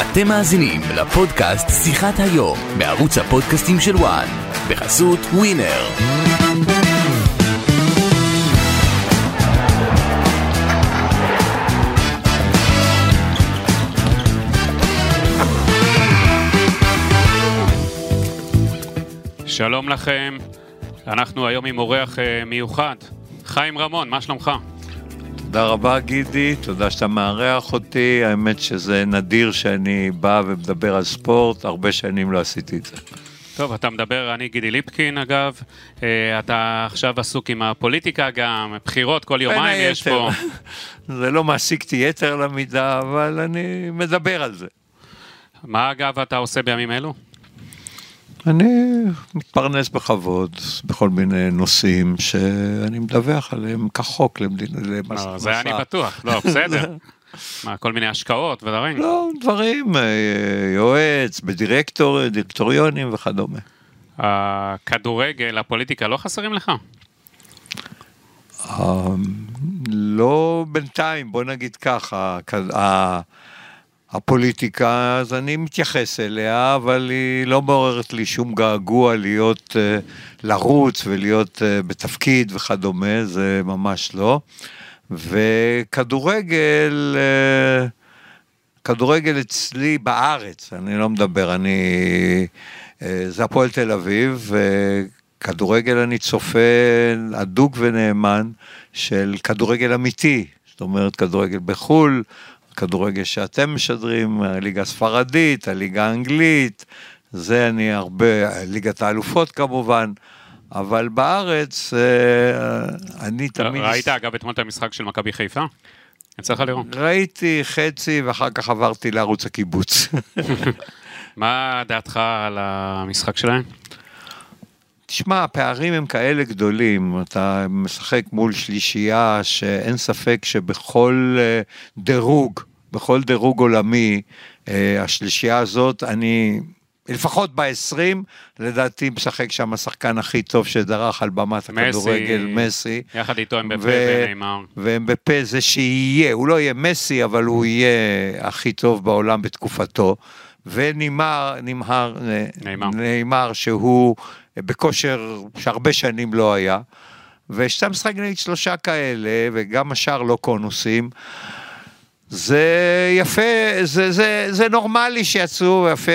אתם מאזינים לפודקאסט שיחת היום בערוץ הפודקאסטים של וואן בחסות ווינר. שלום לכם, אנחנו היום עם אורח אה, מיוחד, חיים רמון, מה שלומך? תודה רבה גידי, תודה שאתה מארח אותי, האמת שזה נדיר שאני בא ומדבר על ספורט, הרבה שנים לא עשיתי את זה. טוב, אתה מדבר, אני גידי ליפקין אגב, אה, אתה עכשיו עסוק עם הפוליטיקה גם, בחירות כל יומיים יש פה. זה לא מעסיק אותי יתר למידה, אבל אני מדבר על זה. מה אגב אתה עושה בימים אלו? אני מתפרנס בכבוד בכל מיני נושאים שאני מדווח עליהם כחוק למדינה. לא, זה אני בטוח, לא, בסדר. מה, כל מיני השקעות ודברים? לא, דברים, אה, יועץ, בדירקטור, דירקטוריונים וכדומה. הכדורגל, הפוליטיקה, לא חסרים לך? אה, לא בינתיים, בוא נגיד ככה. הפוליטיקה, אז אני מתייחס אליה, אבל היא לא מעוררת לי שום געגוע להיות, אה, לרוץ ולהיות אה, בתפקיד וכדומה, זה ממש לא. וכדורגל, אה, כדורגל אצלי בארץ, אני לא מדבר, אני... זה הפועל תל אביב, וכדורגל אני צופה הדוק ונאמן של כדורגל אמיתי, זאת אומרת כדורגל בחו"ל, הכדורגל שאתם משדרים, הליגה הספרדית, הליגה האנגלית, זה אני הרבה, ליגת האלופות כמובן, אבל בארץ אה, אני תמיד... ראית אגב אתמול את המשחק של מכבי חיפה? יצא לך לראות. ראיתי חצי ואחר כך עברתי לערוץ הקיבוץ. מה דעתך על המשחק שלהם? תשמע, הפערים הם כאלה גדולים, אתה משחק מול שלישייה שאין ספק שבכל אה, דירוג, בכל דירוג עולמי, אה, השלישייה הזאת, אני לפחות ב-20, לדעתי משחק שם השחקן הכי טוב שדרך על במת הכדורגל, מסי. יחד איתו הם בפה ונאמר. והם בפה זה שיהיה, הוא לא יהיה מסי, אבל הוא יהיה הכי טוב בעולם בתקופתו. ונאמר, נמהר, נאמר. נאמר שהוא בכושר שהרבה שנים לא היה, וכשאתה משחק נגד שלושה כאלה, וגם השאר לא קונוסים, זה יפה, זה, זה, זה נורמלי שיצאו יפה,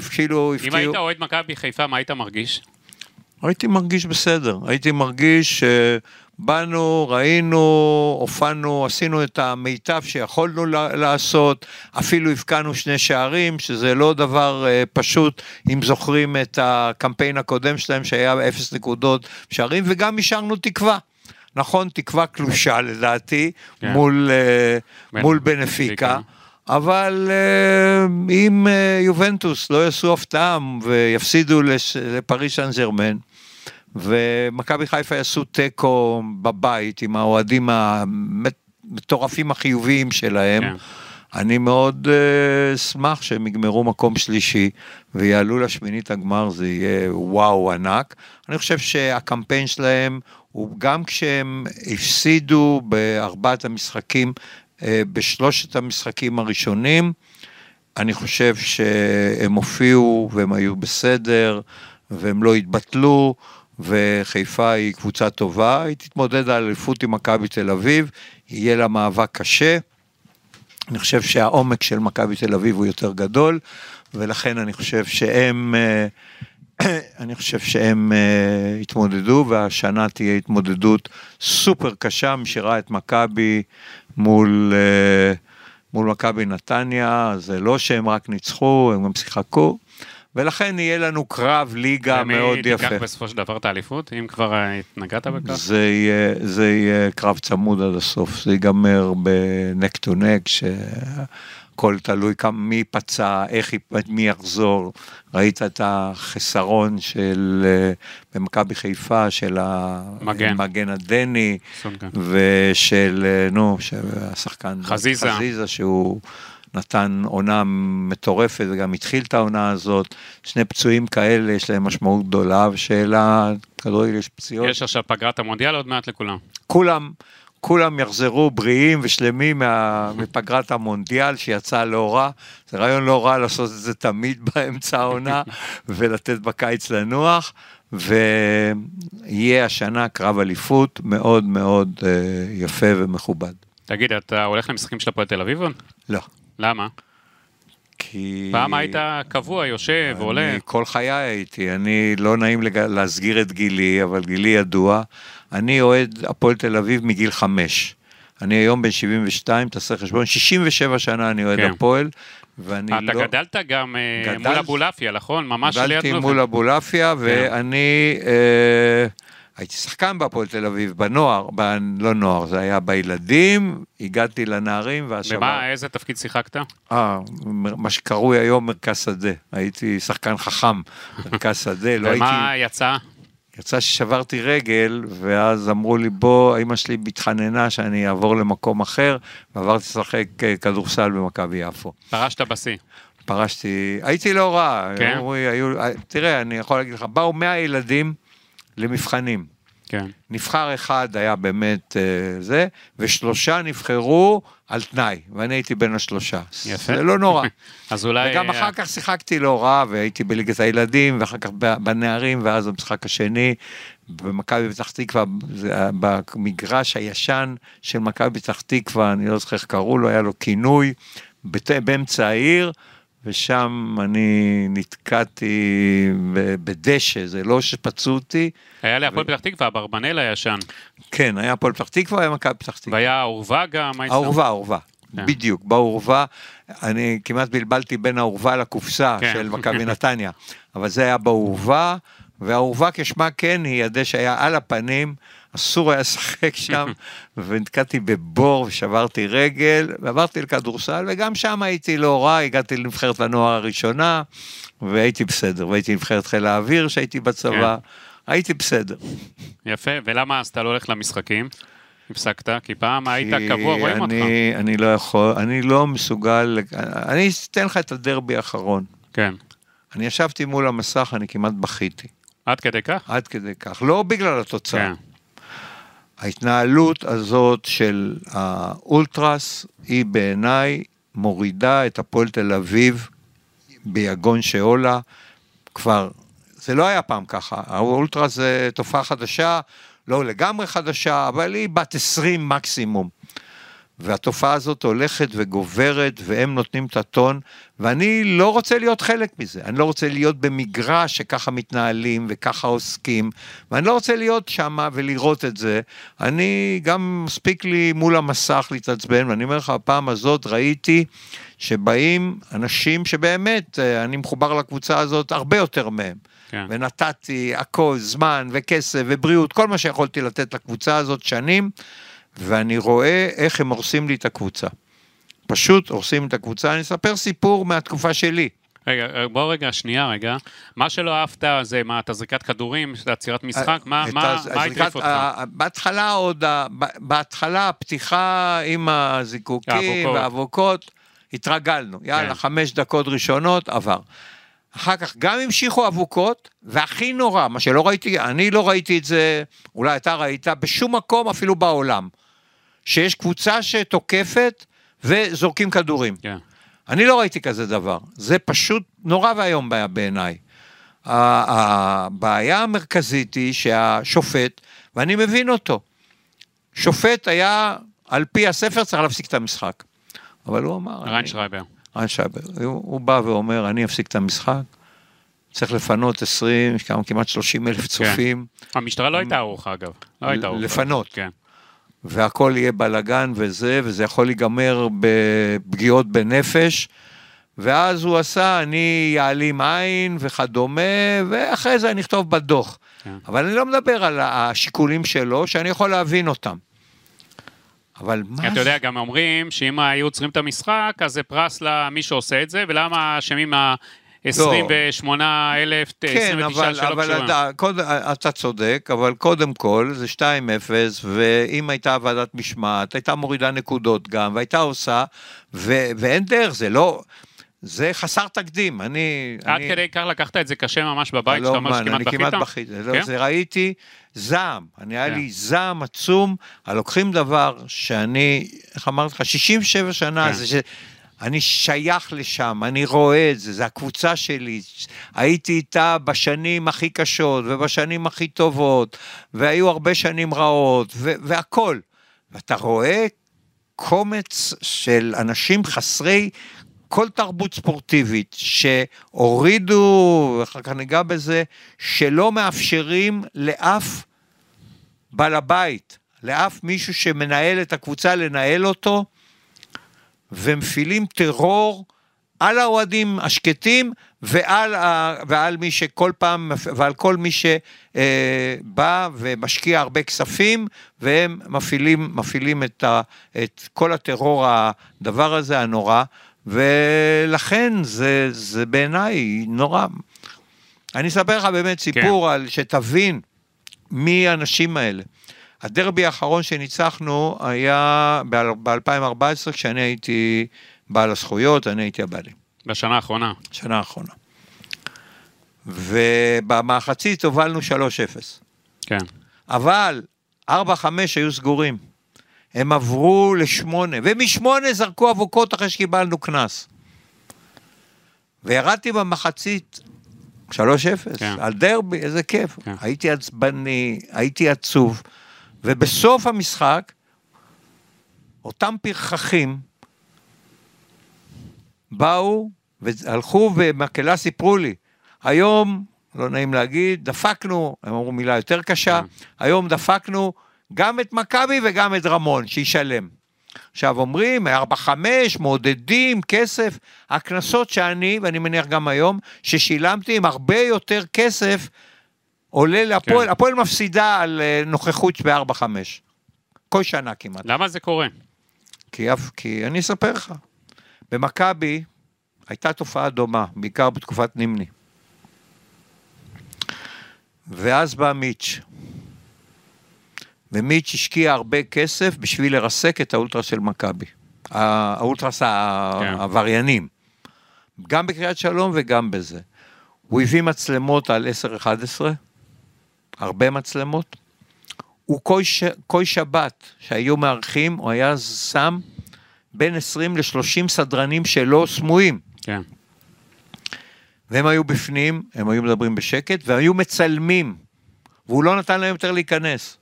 אפילו הפקיעו. אם היית אוהד מכבי חיפה, מה היית מרגיש? הייתי מרגיש בסדר, הייתי מרגיש באנו, ראינו, הופענו, עשינו את המיטב שיכולנו לעשות, אפילו הבקענו שני שערים, שזה לא דבר uh, פשוט, אם זוכרים את הקמפיין הקודם שלהם שהיה אפס נקודות שערים, וגם השארנו תקווה. נכון, תקווה קלושה לדעתי, כן. מול, uh, מול בנפיקה. אבל uh, אם uh, יובנטוס לא יעשו הפתעה ויפסידו לפריס סן ג'רמן, ומכבי חיפה יעשו תיקו בבית עם האוהדים המטורפים החיוביים שלהם. כן. אני מאוד אה, אשמח uh, שהם יגמרו מקום שלישי ויעלו לשמינית הגמר, זה יהיה וואו ענק. אני חושב שהקמפיין שלהם הוא גם כשהם הפסידו בארבעת המשחקים, uh, בשלושת המשחקים הראשונים, אני חושב שהם הופיעו והם היו בסדר והם לא התבטלו. וחיפה היא קבוצה טובה, היא תתמודד על אליפות עם מכבי תל אביב, יהיה לה מאבק קשה. אני חושב שהעומק של מכבי תל אביב הוא יותר גדול, ולכן אני חושב שהם, אה, אני חושב שהם אה, יתמודדו, והשנה תהיה התמודדות סופר קשה, משאירה את מכבי מול, אה, מול מכבי נתניה, זה לא שהם רק ניצחו, הם גם שיחקו. ולכן יהיה לנו קרב ליגה מאוד יפה. ומי תיקח בסופו של דבר את האליפות, אם כבר התנגדת בכך? זה יהיה, זה יהיה קרב צמוד עד הסוף, זה ייגמר בנק טו נק, שהכל תלוי כמה, מי פצע, איך, מי יחזור. ראית את החסרון של, במכבי חיפה, של המגן, המגן הדני, ושל, נו, השחקן חזיזה, חזיזה שהוא... נתן עונה מטורפת וגם התחיל את העונה הזאת. שני פצועים כאלה יש להם משמעות גדולה, ושאלה, כדורגל יש פציעות. יש עכשיו פגרת המונדיאל עוד מעט לכולם. כולם, כולם יחזרו בריאים ושלמים מה, מפגרת המונדיאל שיצא לא רע. זה רעיון לא רע לעשות את זה תמיד באמצע העונה ולתת בקיץ לנוח. ויהיה השנה קרב אליפות מאוד מאוד אה, יפה ומכובד. תגיד, אתה הולך למשחקים של הפועל תל אביב? לא. למה? כי... פעם היית קבוע, יושב, עולה. כל חיי הייתי, אני לא נעים לג... להסגיר את גילי, אבל גילי ידוע. אני אוהד הפועל תל אביב מגיל חמש. אני היום בן 72, תעשה חשבון, 67 שנה אני אוהד כן. הפועל, ואני אתה לא... גדלת גם אה, גדל- מול אבולעפיה, נכון? ממש ליד גדלתי נובל. מול אבולעפיה, ואני אה, הייתי שחקן בהפועל תל אביב, בנוער, ב... לא נוער, זה היה בילדים, הגעתי לנערים, והשבוע... ומה, איזה תפקיד שיחקת? אה, מה שקרוי היום מרכז שדה. הייתי שחקן חכם, מרכז שדה, לא הייתי... ומה יצא? יצא ששברתי רגל, ואז אמרו לי, בוא, אמא שלי התחננה שאני אעבור למקום אחר, ועברתי לשחק אה, כדורסל במכבי יפו. פרשת בשיא. פרשתי, הייתי לא רע, כן? היו, תראה, אני יכול להגיד לך, באו 100 ילדים למבחנים. כן. נבחר אחד היה באמת אה, זה, ושלושה נבחרו על תנאי, ואני הייתי בין השלושה. יפה. זה לא נורא. אז אולי... וגם אה, אחר כך שיחקתי לא רע, והייתי בליגת הילדים, ואחר כך בנערים, ואז במשחק השני, במכבי פתח תקווה, היה במגרש הישן של מכבי פתח תקווה, אני לא זוכר איך קראו לו, היה לו כינוי, בת- באמצע העיר, ושם אני נתקעתי בדשא, זה לא שפצעו אותי, היה להפועל פתח תקווה, אברבנאל הישן. כן, היה הפועל פתח תקווה, היה מכבי פתח תקווה. והיה האורווה גם. היית- האורווה, האורווה. כן. בדיוק, באורווה, אני כמעט בלבלתי בין האורווה לקופסה כן. של מכבי נתניה, אבל זה היה באורווה, והאורווה כשמה כן היא הדשא היה על הפנים, אסור היה לשחק שם, ונתקעתי בבור ושברתי רגל, ועברתי לכדורסל, וגם שם הייתי לא רע, הגעתי לנבחרת הנוער הראשונה, והייתי בסדר, והייתי נבחרת חיל האוויר שהייתי בצבא, הייתי בסדר. יפה, ולמה אז אתה לא הולך למשחקים? הפסקת? כי פעם היית קבוע, רואים אותך. אני, אני לא יכול, אני לא מסוגל, אני אתן לך את הדרבי האחרון. כן. אני ישבתי מול המסך, אני כמעט בכיתי. עד כדי כך? עד כדי כך. לא בגלל התוצאה. כן. ההתנהלות הזאת של האולטרס היא בעיניי מורידה את הפועל תל אביב ביגון שאולה. כבר, זה לא היה פעם ככה, האולטרס זה תופעה חדשה, לא לגמרי חדשה, אבל היא בת 20 מקסימום. והתופעה הזאת הולכת וגוברת, והם נותנים את הטון, ואני לא רוצה להיות חלק מזה. אני לא רוצה להיות במגרש שככה מתנהלים וככה עוסקים, ואני לא רוצה להיות שם ולראות את זה. אני, גם מספיק לי מול המסך להתעצבן, ואני אומר לך, הפעם הזאת ראיתי שבאים אנשים שבאמת, אה, אני מחובר לקבוצה הזאת הרבה יותר מהם. כן. ונתתי הכל, זמן וכסף ובריאות, כל מה שיכולתי לתת לקבוצה הזאת שנים, ואני רואה איך הם הורסים לי את הקבוצה. פשוט הורסים את הקבוצה. אני אספר סיפור מהתקופה שלי. רגע, בוא רגע, שנייה רגע. מה שלא אהבת זה מה, אתה זריקת כדורים, של עצירת משחק? מה את מה- מה הזריקת- הטריף אותך? ה- בהתחלה עוד, בהתחלה הפתיחה עם הזיקוקים האבוקות. והאבוקות, התרגלנו. יאללה, כן. חמש דקות ראשונות, עבר. אחר כך גם המשיכו אבוקות, והכי נורא, מה שלא ראיתי, אני לא ראיתי את זה, אולי אתה ראית, בשום מקום, אפילו בעולם, שיש קבוצה שתוקפת וזורקים כדורים. כן. אני לא ראיתי כזה דבר, זה פשוט נורא ואיום בעיניי. הבעיה המרכזית היא שהשופט, ואני מבין אותו, שופט היה, על פי הספר צריך להפסיק את המשחק. אבל הוא אמר... אני- שרייבר. ריין שייבר, הוא, הוא בא ואומר, אני אפסיק את המשחק, צריך לפנות 20, יש כמה- כמעט 30 אלף צופים, המשטרה לא הייתה ערוכה אגב. לא הייתה ערוכה. לפנות. כן. והכל יהיה בלאגן וזה, וזה יכול להיגמר בפגיעות בנפש. ואז הוא עשה, אני יעלים עין וכדומה, ואחרי זה אני אכתוב בדוח. כן. אבל אני לא מדבר על השיקולים שלו, שאני יכול להבין אותם. אבל מה אתה יודע, גם אומרים שאם היו עוצרים את המשחק, אז זה פרס למי שעושה את זה, ולמה אשמים ה-28 אלף, כן, 29 אבל, שלא אבל קשורים. אתה, קוד, אתה צודק, אבל קודם כל זה 2-0, ואם הייתה ועדת משמעת, הייתה מורידה נקודות גם, והייתה עושה, ו, ואין דרך, זה לא, זה חסר תקדים, אני... עד אני... כדי כך לקחת את זה קשה ממש בבית, לא שאתה אומר שכמעט אני בכית? כמעט בכיתי, לא, כן? זה ראיתי זעם, אני היה כן. לי זעם עצום, על לוקחים דבר שאני, איך אמרתי לך, 67 שנה, כן. זה. אני שייך לשם, אני רואה את זה, זה הקבוצה שלי. הייתי איתה בשנים הכי קשות ובשנים הכי טובות, והיו הרבה שנים רעות, והכול. ואתה רואה קומץ של אנשים חסרי כל תרבות ספורטיבית, שהורידו, ואחר כך ניגע בזה, שלא מאפשרים לאף בעל הבית, לאף מישהו שמנהל את הקבוצה לנהל אותו, ומפעילים טרור על האוהדים השקטים ועל, ה, ועל מי שכל פעם, ועל כל מי שבא ומשקיע הרבה כספים, והם מפעילים, מפעילים את, ה, את כל הטרור, הדבר הזה הנורא, ולכן זה, זה בעיניי נורא. אני אספר לך באמת סיפור על, שתבין מי האנשים האלה. הדרבי האחרון שניצחנו היה ב-2014, כשאני הייתי בעל הזכויות, אני הייתי הבעלים. בשנה האחרונה. שנה האחרונה. ובמחצית הובלנו 3-0. כן. אבל 4-5 היו סגורים. הם עברו לשמונה, ומשמונה זרקו אבוקות אחרי שקיבלנו קנס. וירדתי במחצית 3-0, כן. על דרבי, איזה כיף. כן. הייתי עצבני, הייתי עצוב, ובסוף המשחק, אותם פרחחים באו והלכו במקהלה סיפרו לי, היום, לא נעים להגיד, דפקנו, הם אמרו מילה יותר קשה. היום דפקנו גם את מכבי וגם את רמון, שישלם. עכשיו אומרים, 4-5, מעודדים, כסף, הקנסות שאני, ואני מניח גם היום, ששילמתי עם הרבה יותר כסף, עולה להפועל, כן. הפועל מפסידה על אה, נוכחות ב-4-5. כל שנה כמעט. למה זה קורה? כי, כי אני אספר לך, במכבי הייתה תופעה דומה, בעיקר בתקופת נימני. ואז בא מיץ', ומיץ' השקיע הרבה כסף בשביל לרסק את האולטרס של מכבי. ה- האולטרס ה- כן. העבריינים. גם בקריית שלום וגם בזה. הוא הביא מצלמות על 10-11, הרבה מצלמות. הוא כל, ש... כל שבת שהיו מארחים, הוא היה שם בין 20 ל-30 סדרנים שלו סמויים. כן. והם היו בפנים, הם היו מדברים בשקט, והם היו מצלמים. והוא לא נתן להם יותר להיכנס.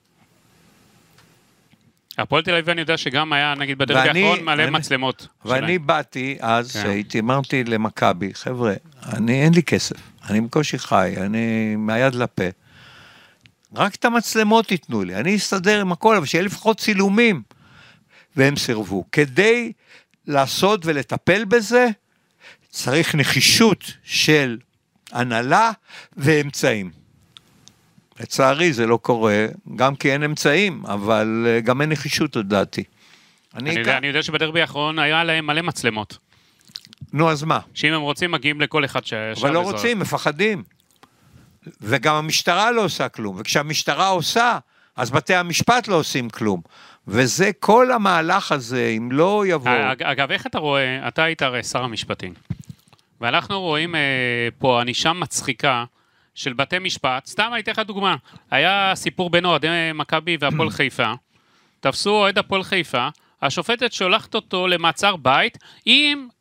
הפועל תל אביב אני יודע שגם היה נגיד ואני- האחרון מלא אני- מצלמות. ואני שלהם. באתי אז, כן. שהייתי, אמרתי למכבי, חבר'ה, אני, אין לי כסף, אני בקושי חי, אני מהיד לפה. רק את המצלמות תיתנו לי, אני אסתדר עם הכל, אבל שיהיה לפחות צילומים. והם סירבו. כדי לעשות ולטפל בזה, צריך נחישות של הנהלה ואמצעים. לצערי זה לא קורה, גם כי אין אמצעים, אבל אה, גם אין נחישות לדעתי. אני אקח- יודע- אני יודע שבדרבי האחרון היה להם מלא מצלמות. נו, אז מה? שאם הם רוצים מגיעים לכל אחד ש... אבל לא רוצים, מפחדים. וגם המשטרה לא עושה כלום, וכשהמשטרה עושה, אז בתי המשפט לא עושים כלום. וזה כל המהלך הזה, אם לא יבוא... אג- אגב, איך אתה רואה, אתה היית הרי שר המשפטים, ואנחנו רואים אה, פה ענישה מצחיקה של בתי משפט, סתם אני אתן לך דוגמה, היה סיפור בין אוהדי מכבי והפועל חיפה, תפסו אוהד הפועל חיפה, השופטת שולחת אותו למעצר בית עם אה,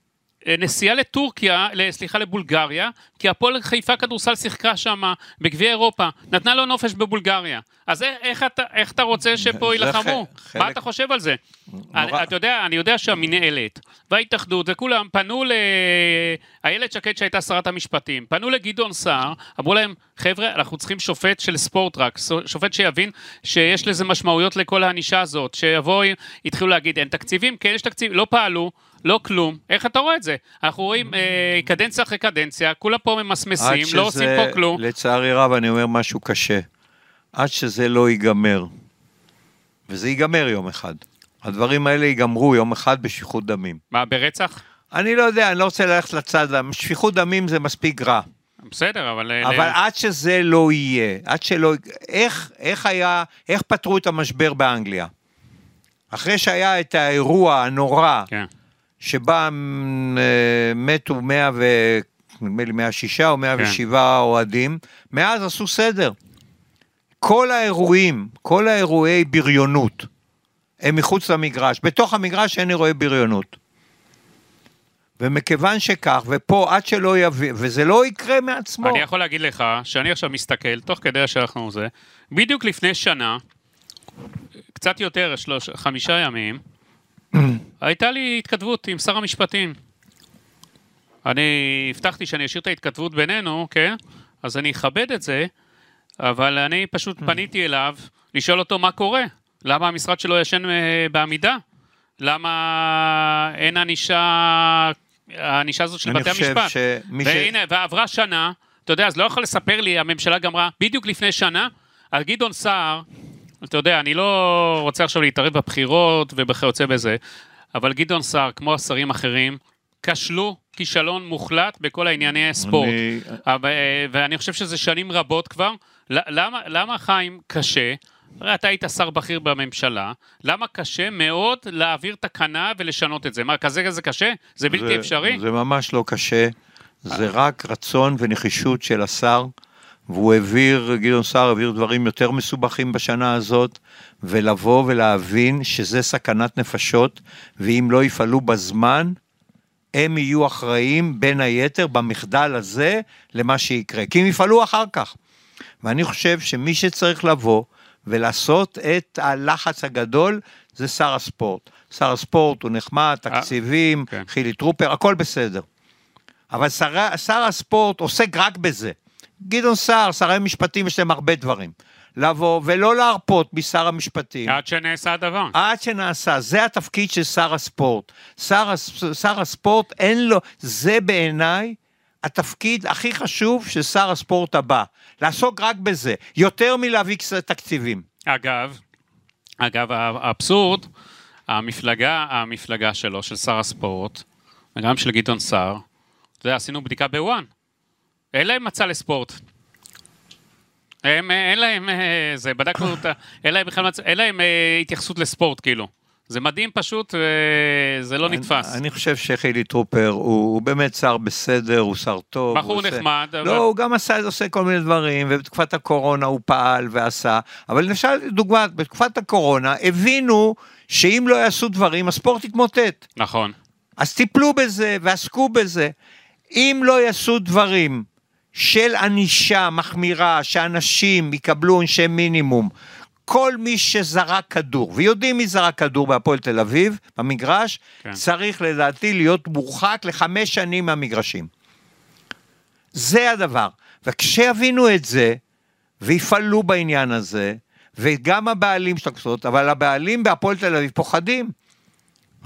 נסיעה לטורקיה, סליחה, לבולגריה, כי הפועל חיפה כדורסל שיחקה שם בגביע אירופה, נתנה לו נופש בבולגריה. אז איך, איך, אתה, איך אתה רוצה שפה יילחמו? ח- מה חלק- אתה חושב על זה? נורא. אני, אתה יודע, אני יודע שהמינהלת וההתאחדות וכולם פנו לאיילת שקד שהייתה שרת המשפטים, פנו לגדעון סער, אמרו להם, חבר'ה, אנחנו צריכים שופט של ספורט רק, שופט שיבין שיש לזה משמעויות לכל הענישה הזאת, שיבואו, יתחילו להגיד, אין תקציבים, כן יש תקציבים, לא פעלו. לא כלום, איך אתה רואה את זה? אנחנו רואים אה, קדנציה אחרי קדנציה, כולם פה ממסמסים, לא עושים פה כלום. לצערי רב, אני אומר משהו קשה. עד שזה לא ייגמר, וזה ייגמר יום אחד. הדברים האלה ייגמרו יום אחד בשפיכות דמים. מה, ברצח? אני לא יודע, אני לא רוצה ללכת לצד, שפיכות דמים זה מספיק רע. בסדר, אבל... אה, אבל ל- עד שזה לא יהיה, עד שלא... איך, איך היה, איך פתרו את המשבר באנגליה? אחרי שהיה את האירוע הנורא כן. שבה אה, מתו 100 ו... נדמה לי 106 או 107 אוהדים, מאז עשו סדר. כל האירועים, כל האירועי בריונות, הם מחוץ למגרש. בתוך המגרש אין אירועי בריונות. ומכיוון שכך, ופה עד שלא יביא, וזה לא יקרה מעצמו. אני יכול להגיד לך שאני עכשיו מסתכל, תוך כדי שאנחנו זה, בדיוק לפני שנה, קצת יותר, שלוש, חמישה ימים, הייתה לי התכתבות עם שר המשפטים. אני הבטחתי שאני אשאיר את ההתכתבות בינינו, כן? אז אני אכבד את זה, אבל אני פשוט פניתי אליו לשאול אותו מה קורה. למה המשרד שלו ישן אה, בעמידה? למה אין ענישה, הענישה הזאת של אני בתי חושב המשפט? שמי ש- והנה, ועברה שנה, אתה יודע, אז לא יכול לספר לי, הממשלה גמרה בדיוק לפני שנה, על גדעון סער, אתה יודע, אני לא רוצה עכשיו להתערב בבחירות וכיוצא בזה, אבל גדעון סער, כמו השרים האחרים, כשלו כישלון מוחלט בכל הענייני הספורט. אני- אבל, אה, ואני חושב שזה שנים רבות כבר. למה, למה חיים קשה? הרי אתה היית שר בכיר בממשלה, למה קשה מאוד להעביר תקנה ולשנות את זה? מה, כזה כזה קשה? זה בלתי זה- אפשרי? זה ממש לא קשה, זה רק רצון ונחישות של השר, והוא העביר, גדעון סער העביר דברים יותר מסובכים בשנה הזאת, ולבוא ולהבין שזה סכנת נפשות, ואם לא יפעלו בזמן, הם יהיו אחראים בין היתר במחדל הזה למה שיקרה, כי הם יפעלו אחר כך. ואני חושב שמי שצריך לבוא ולעשות את הלחץ הגדול זה שר הספורט. שר הספורט הוא נחמד, תקציבים, כן. חילי טרופר, הכל בסדר. אבל שר, שר הספורט עוסק רק בזה. גדעון סער, שרי משפטים, יש להם הרבה דברים. לבוא ולא להרפות משר המשפטים. עד שנעשה הדבר. עד שנעשה, זה התפקיד של שר הספורט. שר, שר הספורט אין לו, זה בעיניי התפקיד הכי חשוב של שר הספורט הבא. לעסוק רק בזה, יותר מלהביא תקציבים. אגב, אגב, האבסורד, המפלגה, המפלגה שלו, של שר הספורט, וגם של גדעון סער, יודע, עשינו בדיקה בוואן. אין להם מצע לספורט. הם, אה, אין להם, אה, זה, בדקנו אותה, אין להם בכלל מצע, אין להם אה, התייחסות לספורט, כאילו. זה מדהים פשוט, וזה לא נתפס. אני, אני חושב שחילי טרופר הוא, הוא באמת שר בסדר, הוא שר טוב. בחור הוא עושה- נחמד, אבל- לא, הוא גם עשה, עושה כל מיני דברים, ובתקופת הקורונה הוא פעל ועשה. אבל למשל, דוגמא, בתקופת הקורונה הבינו שאם לא יעשו דברים, הספורט יתמוטט. נכון. אז טיפלו בזה ועסקו בזה. אם לא יעשו דברים של ענישה מחמירה, שאנשים יקבלו עונשי מינימום, כל מי שזרק כדור, ויודעים מי זרק כדור בהפועל תל אביב, במגרש, כן. צריך לדעתי להיות מורחק לחמש שנים מהמגרשים. זה הדבר. וכשיבינו את זה, ויפעלו בעניין הזה, וגם הבעלים של הקבוצות, אבל הבעלים בהפועל תל אביב פוחדים.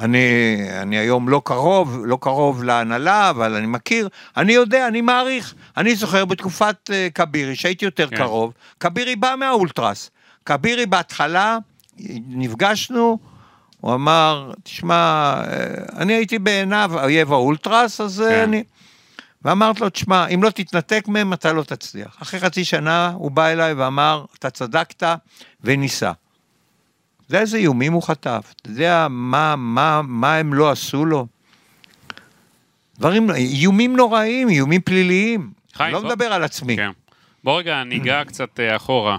אני, אני היום לא קרוב, לא קרוב להנהלה, אבל אני מכיר, אני יודע, אני מעריך. אני זוכר בתקופת uh, כבירי, שהייתי יותר כן. קרוב, כבירי בא מהאולטרס. כבירי בהתחלה, נפגשנו, הוא אמר, תשמע, אה, אני הייתי בעיניו אויב האולטרס, אז כן. כן. אני... ואמרתי לו, תשמע, אם לא תתנתק מהם, אתה לא תצליח. אחרי חצי שנה הוא בא אליי ואמר, אתה צדקת, וניסה. יודע איזה איומים הוא חטף? אתה יודע מה, מה, מה הם לא עשו לו? דברים, איומים נוראיים, איומים פליליים. חיים, לא בוא- מדבר על עצמי. כן. בוא רגע ניגע קצת אה, אחורה.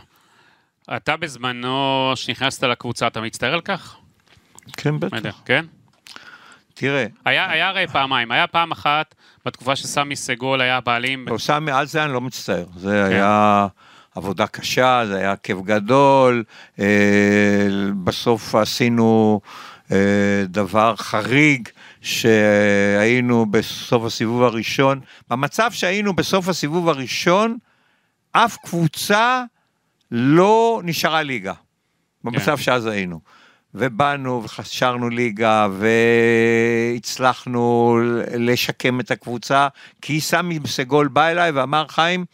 אתה בזמנו, שנכנסת לקבוצה, אתה מצטער על כך? כן, בטח. כן? תראה, היה, היה הרי פעמיים, היה פעם אחת בתקופה שסמי סגול היה הבעלים, לא, סמי, על זה אני לא מצטער. זה היה עבודה קשה, זה היה כיף גדול. אה, בסוף עשינו אה, דבר חריג, שהיינו בסוף הסיבוב הראשון. במצב שהיינו בסוף הסיבוב הראשון, אף קבוצה לא נשארה ליגה. במצב שאז היינו. ובאנו וחשרנו ליגה והצלחנו לשקם את הקבוצה, כי סמי סגול בא אליי ואמר, חיים,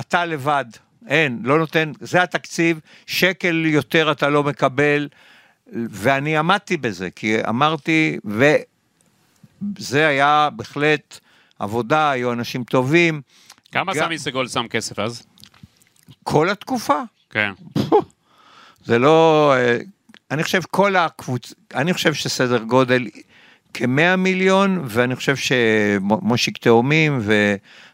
אתה לבד, אין, לא נותן, זה התקציב, שקל יותר אתה לא מקבל, ואני עמדתי בזה, כי אמרתי, וזה היה בהחלט עבודה, היו אנשים טובים, כמה גם- סמי סגול שם כסף אז? כל התקופה. כן. זה לא, אה, אני חושב כל הקבוצ... אני חושב שסדר גודל, כ-100 מיליון, ואני חושב שמושיק תאומים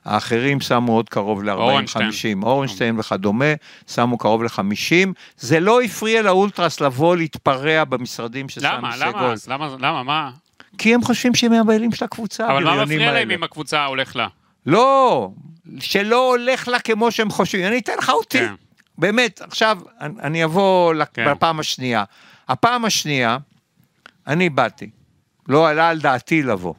והאחרים שמו עוד קרוב ל-40-50, אורנשטיין וכדומה, שמו קרוב ל-50. זה לא הפריע לאולטרס לבוא להתפרע במשרדים של למה? למה? למה? למה? מה? כי הם חושבים שהם הבעלים של הקבוצה, אבל מה מפריע להם האלה. אם הקבוצה הולך לה? לא, שלא הולך לה כמו שהם חושבים. אני אתן לך אותי. כן. באמת, עכשיו אני- אבוא כן. לפעם השנייה. הפעם השנייה, אני באתי. לא עלה על דעתי לבוא.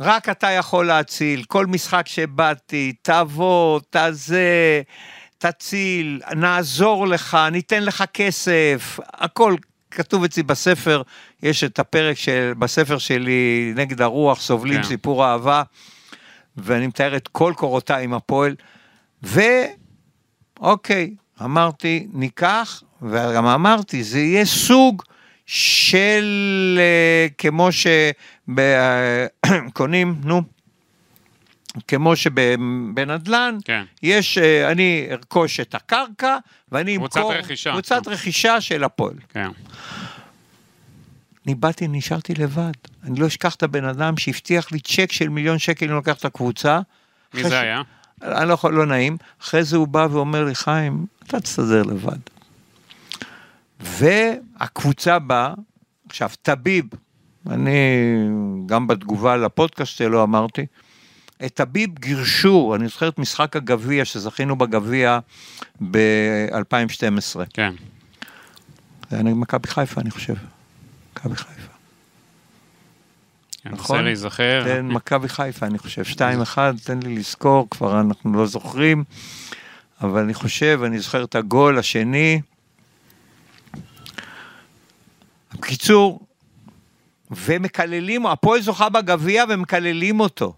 רק אתה יכול להציל, כל משחק שבאתי, תבוא, תזה, תציל, נעזור לך, ניתן לך כסף, הכל כתוב אצלי בספר, יש את הפרק של, בספר שלי, נגד הרוח, סובלים כן. סיפור אהבה, ואני מתאר את כל קורותיי עם הפועל, ואוקיי, אמרתי, ניקח, וגם אמרתי, זה יהיה סוג של, אה, כמו שקונים, נו, כמו שבנדל"ן, כן. יש, אה, אני ארכוש את הקרקע, ואני קבוצת אמכור... רכישה. קבוצת רכישה של הפועל. כן. אני באתי, נשארתי לבד. אני לא אשכח את הבן אדם שהבטיח לי צ'ק של מיליון שקל אם אני לוקח את הקבוצה. מי זה ש- היה? אני לא יכול, לא נעים. אחרי זה הוא בא ואומר לי, חיים, אתה תסתדר לבד. והקבוצה באה, עכשיו, טביב, אני גם בתגובה לפודקאסט שלו אמרתי, את טביב גירשו, אני זוכר את משחק הגביע שזכינו בגביע ב-2012. כן. זה היה נגד מכבי חיפה, אני חושב. מכבי חיפה. אני נכון? מנסה להיזכר. תן מכבי חיפה, אני חושב. 2-1, תן לי לזכור, כבר אנחנו לא זוכרים. אבל אני חושב, אני זוכר את הגול השני. בקיצור, ומקללים, הפועל זוכה בגביע ומקללים אותו.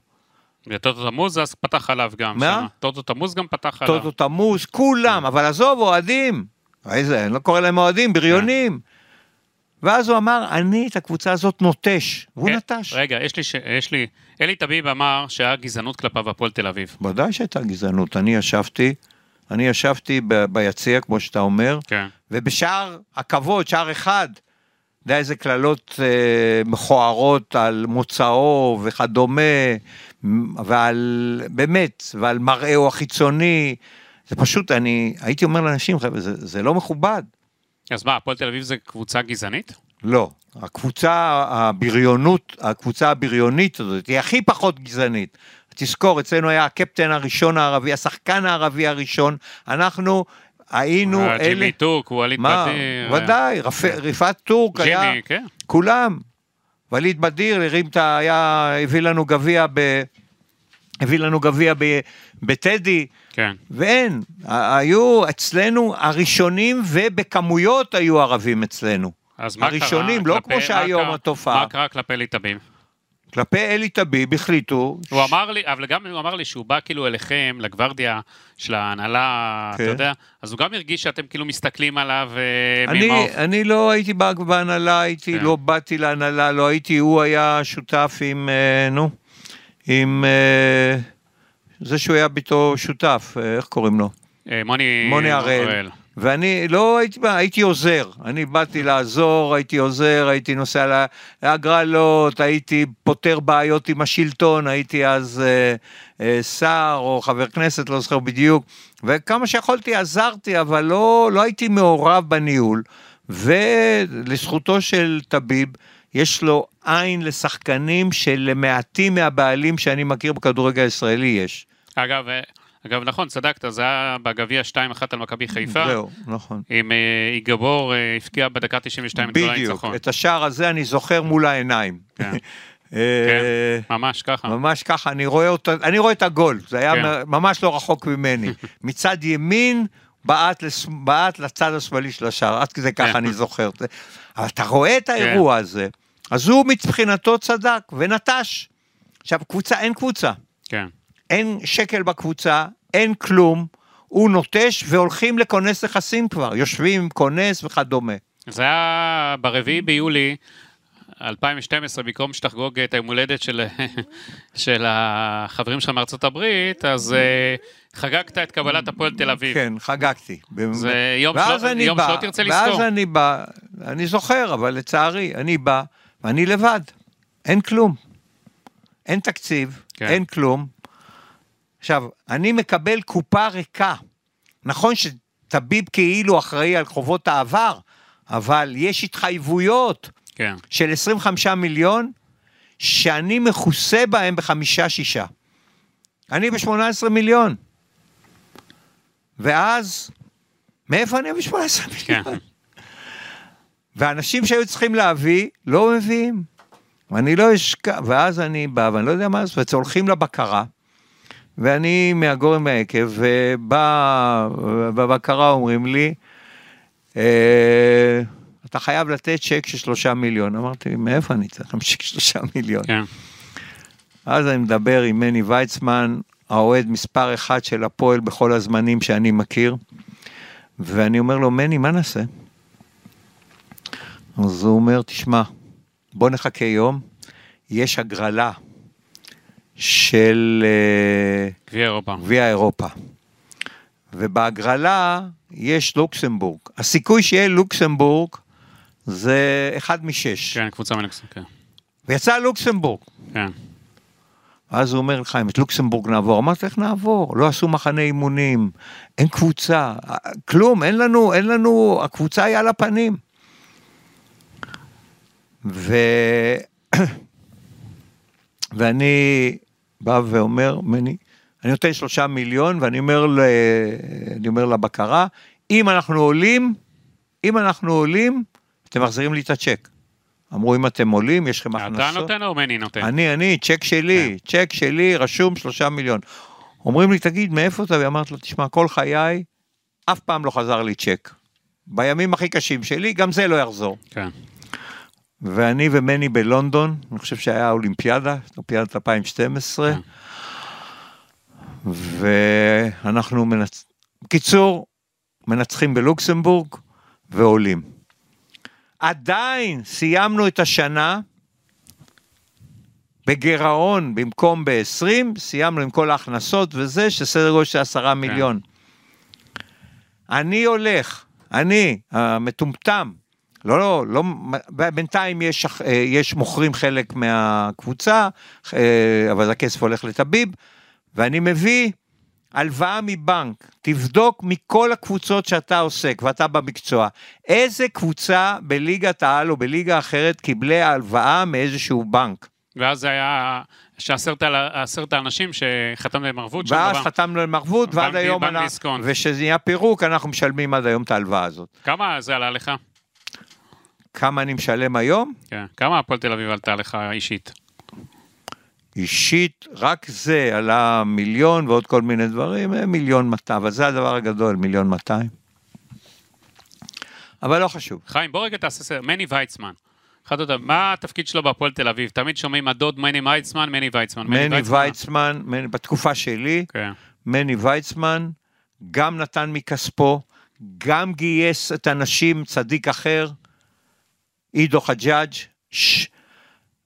וטוטו תמוז אז פתח עליו גם. מה? טוטו תמוז גם פתח עליו. טוטו תמוז, כולם, אבל עזוב, אוהדים. איזה, אני לא קורא להם אוהדים, בריונים. ואז הוא אמר, אני את הקבוצה הזאת נוטש. והוא כן, נטש. רגע, יש לי, ש... יש לי, אלי טביב אמר שהיה גזענות כלפיו הפועל תל אביב. ודאי שהייתה גזענות. אני ישבתי, אני ישבתי ב- ביציע, כמו שאתה אומר, כן. ובשער הכבוד, שער אחד, יודע איזה קללות אה, מכוערות על מוצאו וכדומה, ועל, באמת, ועל מראהו החיצוני. זה פשוט, אני הייתי אומר לאנשים, חבר'ה, זה, זה לא מכובד. אז מה, הפועל תל אביב זה קבוצה גזענית? לא. הקבוצה הבריונות, הקבוצה הבריונית הזאת, היא הכי פחות גזענית. תזכור, אצלנו היה הקפטן הראשון הערבי, השחקן הערבי הראשון, אנחנו היינו אה, אלה... ג'ימי טורק, ווליד? בדיר. ודאי, רפ... רפעת טורק היה... ג'ימי, כן. כולם. ווליד בדיר הרים את ה... היה... הביא לנו גביע ב... הביא לנו גביע ב... בטדי, כן. ואין. היו אצלנו הראשונים ובכמויות היו ערבים אצלנו. אז מה קרה? הראשונים, לא כמו שהיום התופעה. מה קרה כלפי אלי טביב? כלפי אלי טביב החליטו... הוא אמר לי, אבל גם הוא אמר לי שהוא בא כאילו אליכם, לגוורדיה של ההנהלה, אתה כן. יודע, אז הוא גם הרגיש שאתם כאילו מסתכלים עליו אה, אני, ממעוף. אני לא הייתי בא בהנהלה, הייתי, כן. לא באתי להנהלה, לא הייתי, הוא היה שותף עם, אה, נו, עם אה, זה שהוא היה ביתו שותף, איך קוראים לו? אה, מוני מוני הראל. ואני לא הייתי הייתי עוזר, אני באתי לעזור, הייתי עוזר, הייתי נוסע לה- להגרלות, הייתי פותר בעיות עם השלטון, הייתי אז אה, אה, שר או חבר כנסת, לא זוכר בדיוק, וכמה שיכולתי עזרתי, אבל לא, לא הייתי מעורב בניהול, ולזכותו של טביב, יש לו עין לשחקנים שלמעטים מהבעלים שאני מכיר בכדורגל הישראלי יש. אגב, אה, אגב, נכון, צדקת, זה היה בגביע 2-1 על מכבי חיפה. זהו, נכון. עם אה, איגבור אה, הבקיע בדקה 92 את גול בדיוק, הניצחון. את השער הזה אני זוכר מול העיניים. כן. אה, כן, ממש ככה. ממש ככה, אני רואה, אותו, אני רואה את הגול, זה היה כן. ממש לא רחוק ממני. מצד ימין, בעט, לס... בעט לצד השמאלי של השער, עד כדי כן. ככה אני זוכר. אבל אתה רואה את האירוע הזה, אז הוא מבחינתו צדק ונטש. עכשיו, קבוצה, אין קבוצה, כן. אין שקל בקבוצה, אין כלום, הוא נוטש והולכים לכונס נכסים כבר, יושבים כונס וכדומה. זה היה ברביעי ביולי, 2012, במקום שתחגוג את היום הולדת של, של החברים שלך מארצות הברית, אז אה, חגגת את קבלת הפועל תל אביב. כן, חגגתי. זה יום ואז שלא- יום בא, שלא תרצה ואז לזכור. אני בא, אני זוכר, אבל לצערי, אני בא, ואני לבד. אין כלום. אין תקציב, כן. אין כלום. עכשיו, אני מקבל קופה ריקה. נכון שטביב כאילו אחראי על חובות העבר, אבל יש התחייבויות כן, של 25 מיליון, שאני מכוסה בהם בחמישה-שישה. אני ב-18 מיליון. ואז, מאיפה אני ב-18 כן. מיליון? ואנשים שהיו צריכים להביא, לא מביאים. ואני לא אשכח, ואז אני בא, ואני לא יודע מה זה, והולכים לבקרה, ואני מהגורן מהעקב, ובא, בבקרה אומרים לי, אה, אתה חייב לתת צ'ק של שלושה מיליון. אמרתי, מאיפה אני צריך להמשיך שלושה מיליון? כן. אז אני מדבר עם מני ויצמן, האוהד מספר אחד של הפועל בכל הזמנים שאני מכיר, ואני אומר לו, מני, מה נעשה? אז הוא אומר, תשמע, בוא נחכה יום, יש הגרלה של אה, גביע אירופה. גביע אירופה. ובהגרלה יש לוקסמבורג. הסיכוי שיהיה לוקסמבורג זה אחד משש. כן, קבוצה מלכסון, כן. ויצא לוקסמבורג. כן. אז הוא אומר לך, אם את לוקסמבורג נעבור, אמרתי, איך נעבור? לא עשו מחנה אימונים, אין קבוצה, כלום, אין לנו, אין לנו, הקבוצה היא על הפנים. ו... ואני בא ואומר, מני, אני נותן שלושה מיליון, ואני אומר, ל... אני אומר לבקרה, אם אנחנו עולים, אם אנחנו עולים, אתם מחזירים לי את הצ'ק. אמרו, אם אתם עולים, יש לכם הכנסות. אתה נותן או מני נותן? אני, אני, צ'ק שלי, צ'ק שלי, רשום שלושה מיליון. אומרים לי, תגיד, מאיפה אתה? ואמרתי לו, תשמע, כל חיי, אף פעם לא חזר לי צ'ק. בימים הכי קשים שלי, גם זה לא יחזור. כן. ואני ומני בלונדון, אני חושב שהיה אולימפיאדה, אולימפיאדת 2012, כן. ואנחנו מנצ... בקיצור, מנצחים בלוקסמבורג ועולים. עדיין סיימנו את השנה בגירעון במקום ב-20, סיימנו עם כל ההכנסות וזה, שסדר גודל של עשרה מיליון. אני הולך, אני, המטומטם, לא, לא, לא, בינתיים יש, אה, יש מוכרים חלק מהקבוצה, אה, אבל הכסף הולך לטביב, ואני מביא הלוואה מבנק, תבדוק מכל הקבוצות שאתה עוסק ואתה במקצוע, איזה קבוצה בליגת העל או בליגה אחרת קיבלה הלוואה מאיזשהו בנק. ואז זה היה שעשרת האנשים שחתמנו עם ערבות ואז. חתמנו עם ערבות, ועד היום, אנחנו-. וכשזה נהיה פירוק, אנחנו משלמים עד היום את ההלוואה הזאת. כמה זה עלה לך? כמה אני משלם היום? כן. כמה הפועל תל אביב עלתה לך אישית? אישית, רק זה עלה מיליון ועוד כל מיני דברים, אה, מיליון מאתיים, אבל זה הדבר הגדול, מיליון מאתיים. אבל לא חשוב. חיים, בוא רגע תעשה סדר. מני ויצמן. אחד אותם, מה התפקיד שלו בהפועל תל אביב? תמיד שומעים הדוד מני ויצמן, מני ויצמן. מני ויצמן, מני- בתקופה שלי, כן. מני ויצמן גם נתן מכספו, גם גייס את הנשים, צדיק אחר, עידו חג'אג',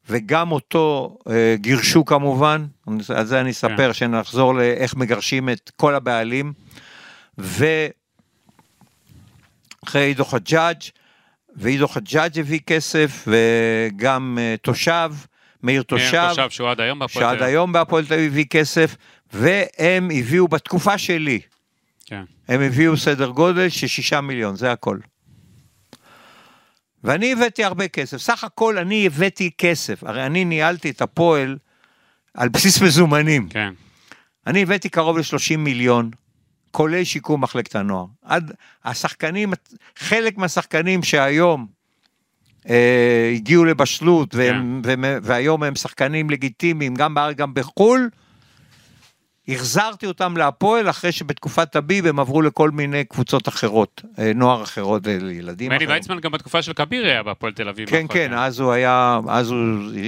וגם אותו אה, גירשו כמובן, על זה אני אספר, כן. שנחזור לאיך מגרשים את כל הבעלים, ואחרי עידו חג'אג', ועידו חג'אג' הביא כסף, וגם אה, תושב, מאיר תושב, תושב שהוא עד היום בהפועל שעד. היום בהפועל תל אביב הביא כסף, והם הביאו בתקופה שלי, כן. הם הביאו סדר גודל של שישה מיליון, זה הכל. ואני הבאתי הרבה כסף, סך הכל אני הבאתי כסף, הרי אני ניהלתי את הפועל על בסיס מזומנים. כן. אני הבאתי קרוב ל-30 מיליון, כולל שיקום מחלקת הנוער. עד השחקנים, חלק מהשחקנים שהיום אה, הגיעו לבשלות, והם, והם, והיום הם שחקנים לגיטימיים, גם בארץ, גם בחו"ל, החזרתי אותם להפועל אחרי שבתקופת הביב הם עברו לכל מיני קבוצות אחרות, אה, נוער אחרות, אה, ילדים מני. ויצמן גם בתקופה של כביר היה בהפועל תל אביב. כן, נכון? כן, אז הוא היה, אז הוא